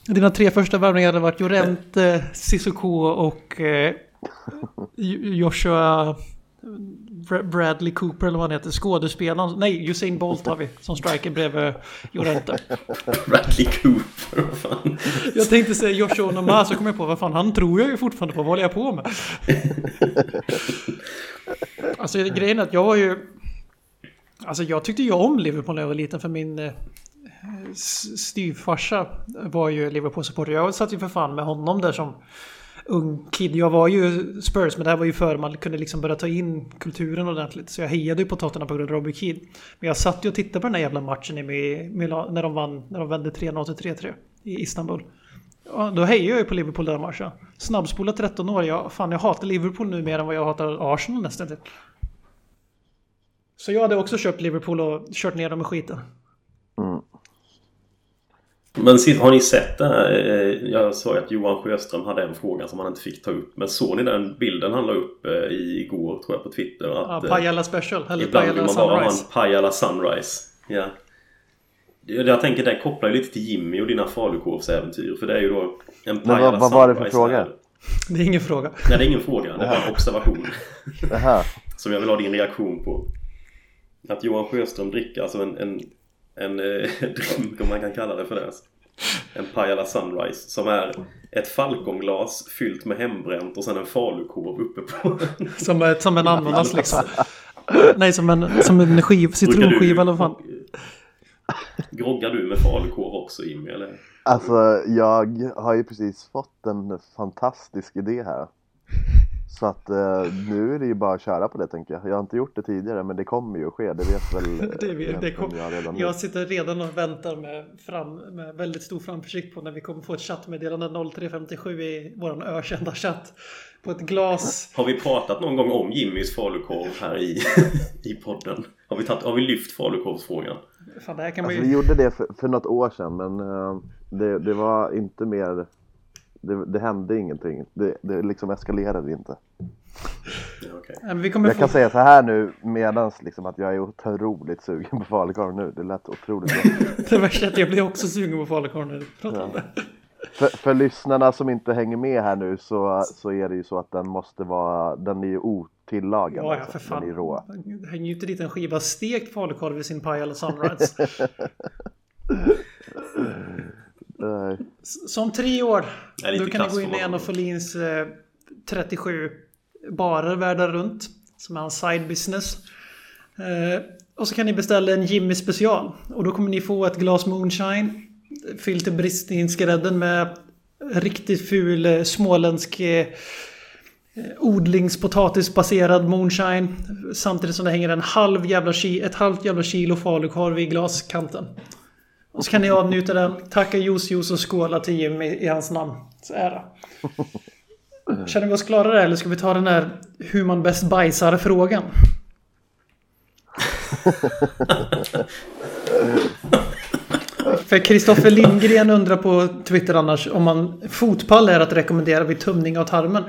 Speaker 2: Dina tre första värvningar hade varit Jorente, Sissoko och eh, Joshua Bra- Bradley Cooper eller vad han heter. Skådespelaren. Nej, Usain Bolt har vi som striker bredvid Jorente.
Speaker 3: Bradley Cooper, vad fan.
Speaker 2: Jag tänkte säga Joshua Onoma så kom jag på vad fan han tror jag ju fortfarande på. Vad håller jag på med? Alltså grejen är att jag var ju... Alltså jag tyckte ju om Liverpool när jag var liten för min eh, styvfarsa var ju Liverpool-supporter. Jag satt ju för fan med honom där som ung kid. Jag var ju Spurs men det här var ju före man kunde liksom börja ta in kulturen ordentligt. Så jag hejade ju på Tottenham på grund av Robbie Keane. Men jag satt ju och tittade på den här jävla matchen i Milan när de vann, när de vände 3-0 till 3-3 i Istanbul. Ja, då hejar jag ju på Liverpool den matchen. Snabbspola 13 år. Jag, fan, jag hatar Liverpool nu mer än vad jag hatar Arsenal nästan. Så jag hade också köpt Liverpool och kört ner dem i skiten.
Speaker 3: Men har ni sett det här? Eh, Jag sa ju att Johan Sjöström hade en fråga som han inte fick ta upp. Men såg ni den bilden han la upp eh, igår tror jag på Twitter?
Speaker 2: Ja,
Speaker 3: Att, eh,
Speaker 2: Pajala Special, eller
Speaker 3: Ibland vill
Speaker 2: Pajala
Speaker 3: man bara ha en
Speaker 2: Sunrise.
Speaker 3: Pajala Sunrise. Ja. Jag tänker det kopplar ju lite till Jimmy och dina falukorvsäventyr. För det är ju då en Pajala
Speaker 4: vad- vad var det för
Speaker 3: Sunrise
Speaker 4: fråga?
Speaker 3: här.
Speaker 2: Det är ingen fråga.
Speaker 3: Nej, det är ingen fråga. Det är en observation.
Speaker 4: Det här.
Speaker 3: Som jag vill ha din reaktion på. Att Johan Sjöström dricker alltså en, en, en eh, drink, om man kan kalla det för det. En Pajala Sunrise som är ett falkonglas fyllt med hembränt och sen en falukorv uppe på.
Speaker 2: Som, som en ananas liksom. Nej, som en, som en skiv, citronskiva eller vad fan.
Speaker 3: Groggar du med falukorv också Jimmy eller?
Speaker 4: Alltså, jag har ju precis fått en fantastisk idé här. Så att eh, nu är det ju bara att köra på det tänker jag. Jag har inte gjort det tidigare men det kommer ju att ske. Det vet väl
Speaker 2: Det, det
Speaker 4: egentligen
Speaker 2: kom,
Speaker 4: jag redan nu.
Speaker 2: jag sitter redan och väntar med, fram, med väldigt stor framförsikt på när vi kommer få ett chattmeddelande 0357 i våran ökända chatt. På ett glas.
Speaker 3: Har vi pratat någon gång om Jimmys falukorv här i, i podden? Har vi, tagit, har vi lyft falukorvsfrågan?
Speaker 2: Fan, det här kan man
Speaker 4: Alltså,
Speaker 2: ju...
Speaker 4: vi gjorde det för, för något år sedan men eh, det, det var inte mer det, det hände ingenting. Det, det liksom eskalerade inte.
Speaker 3: Ja,
Speaker 2: kommer
Speaker 4: Jag kan
Speaker 2: få...
Speaker 4: säga så här nu medans liksom att jag är otroligt sugen på falukorv nu. Det lät otroligt bra.
Speaker 2: Det värsta är att jag blir också sugen på falukorv när du pratar om det.
Speaker 4: för, för lyssnarna som inte hänger med här nu så, så är det ju så att den måste vara, den är ju otillagad.
Speaker 2: Ja, ja,
Speaker 4: alltså.
Speaker 2: för fan.
Speaker 4: Den är rå.
Speaker 2: Hänger ju inte dit en skiva stekt falukorv i sin Pajala Sunrise.
Speaker 4: Nej.
Speaker 2: Så om tre år, då kan ni gå in i en av. Folins eh, 37 barer världen runt. Som är hans side business. Eh, och så kan ni beställa en Jimmy special. Och då kommer ni få ett glas moonshine. Fyllt till bristningsgrädden med riktigt ful eh, småländsk eh, odlingspotatisbaserad moonshine. Samtidigt som det hänger en halv jävla ki- ett halvt jävla kilo falukorv i glaskanten. Och så kan ni avnjuta den, tacka juice juice och skåla till Jimmy i hans namn. Så ära. Känner vi oss klara där eller ska vi ta den där hur man bäst bajsar frågan? För Kristoffer Lindgren undrar på Twitter annars om man fotpall är att rekommendera vid tömning av tarmen.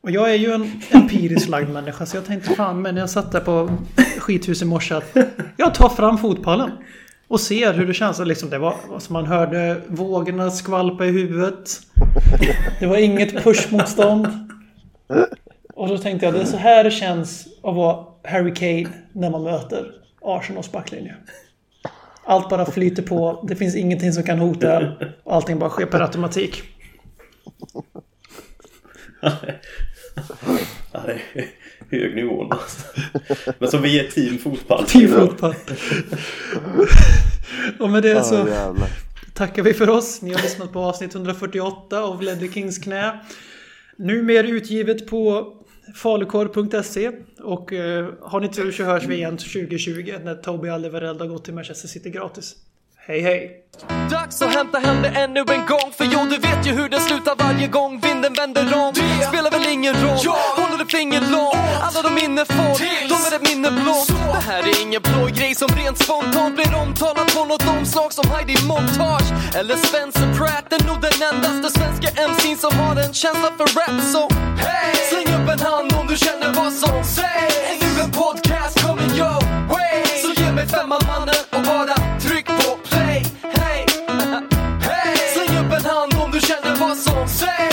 Speaker 2: Och jag är ju en empiriskt lagd människa så jag tänkte fan men jag satt där på skithus i morse att jag tar fram fotpallen. Och ser hur det känns. Liksom det var, alltså man hörde vågorna skvalpa i huvudet. Det var inget pushmotstånd. Och då tänkte jag det är så här det känns att vara Harry Kane när man möter Arsenals backlinje. Allt bara flyter på. Det finns ingenting som kan hota. Allting bara sker per automatik
Speaker 3: hög nivå alltså. Men så vi är team fotboll.
Speaker 2: Team fotboll. Och med det så tackar vi för oss. Ni har lyssnat på avsnitt 148 av Ledley Kings knä. Numera utgivet på falukorv.se och eh, har ni tur så hörs vi igen 2020 när Toby Alderweireld har gått till Manchester City gratis. Hej hej!
Speaker 5: Dags att hämta hem det ännu en gång För jo, du vet ju hur det slutar varje gång vinden vänder om. Det spelar väl ingen roll, ja. håller ett finger långt Alla de minne får, de är ett minne blått Det här är ingen blå grej som rent spontant blir omtalat på något omslag som Heidi Montage. Eller Spencer Pratt är nog den endaste svenska MC'n som har en känsla för rap så hey. släng upp en hand om du känner vad som sägs. Ännu en podcast coming your way. Så ge mig femman mannen. soul say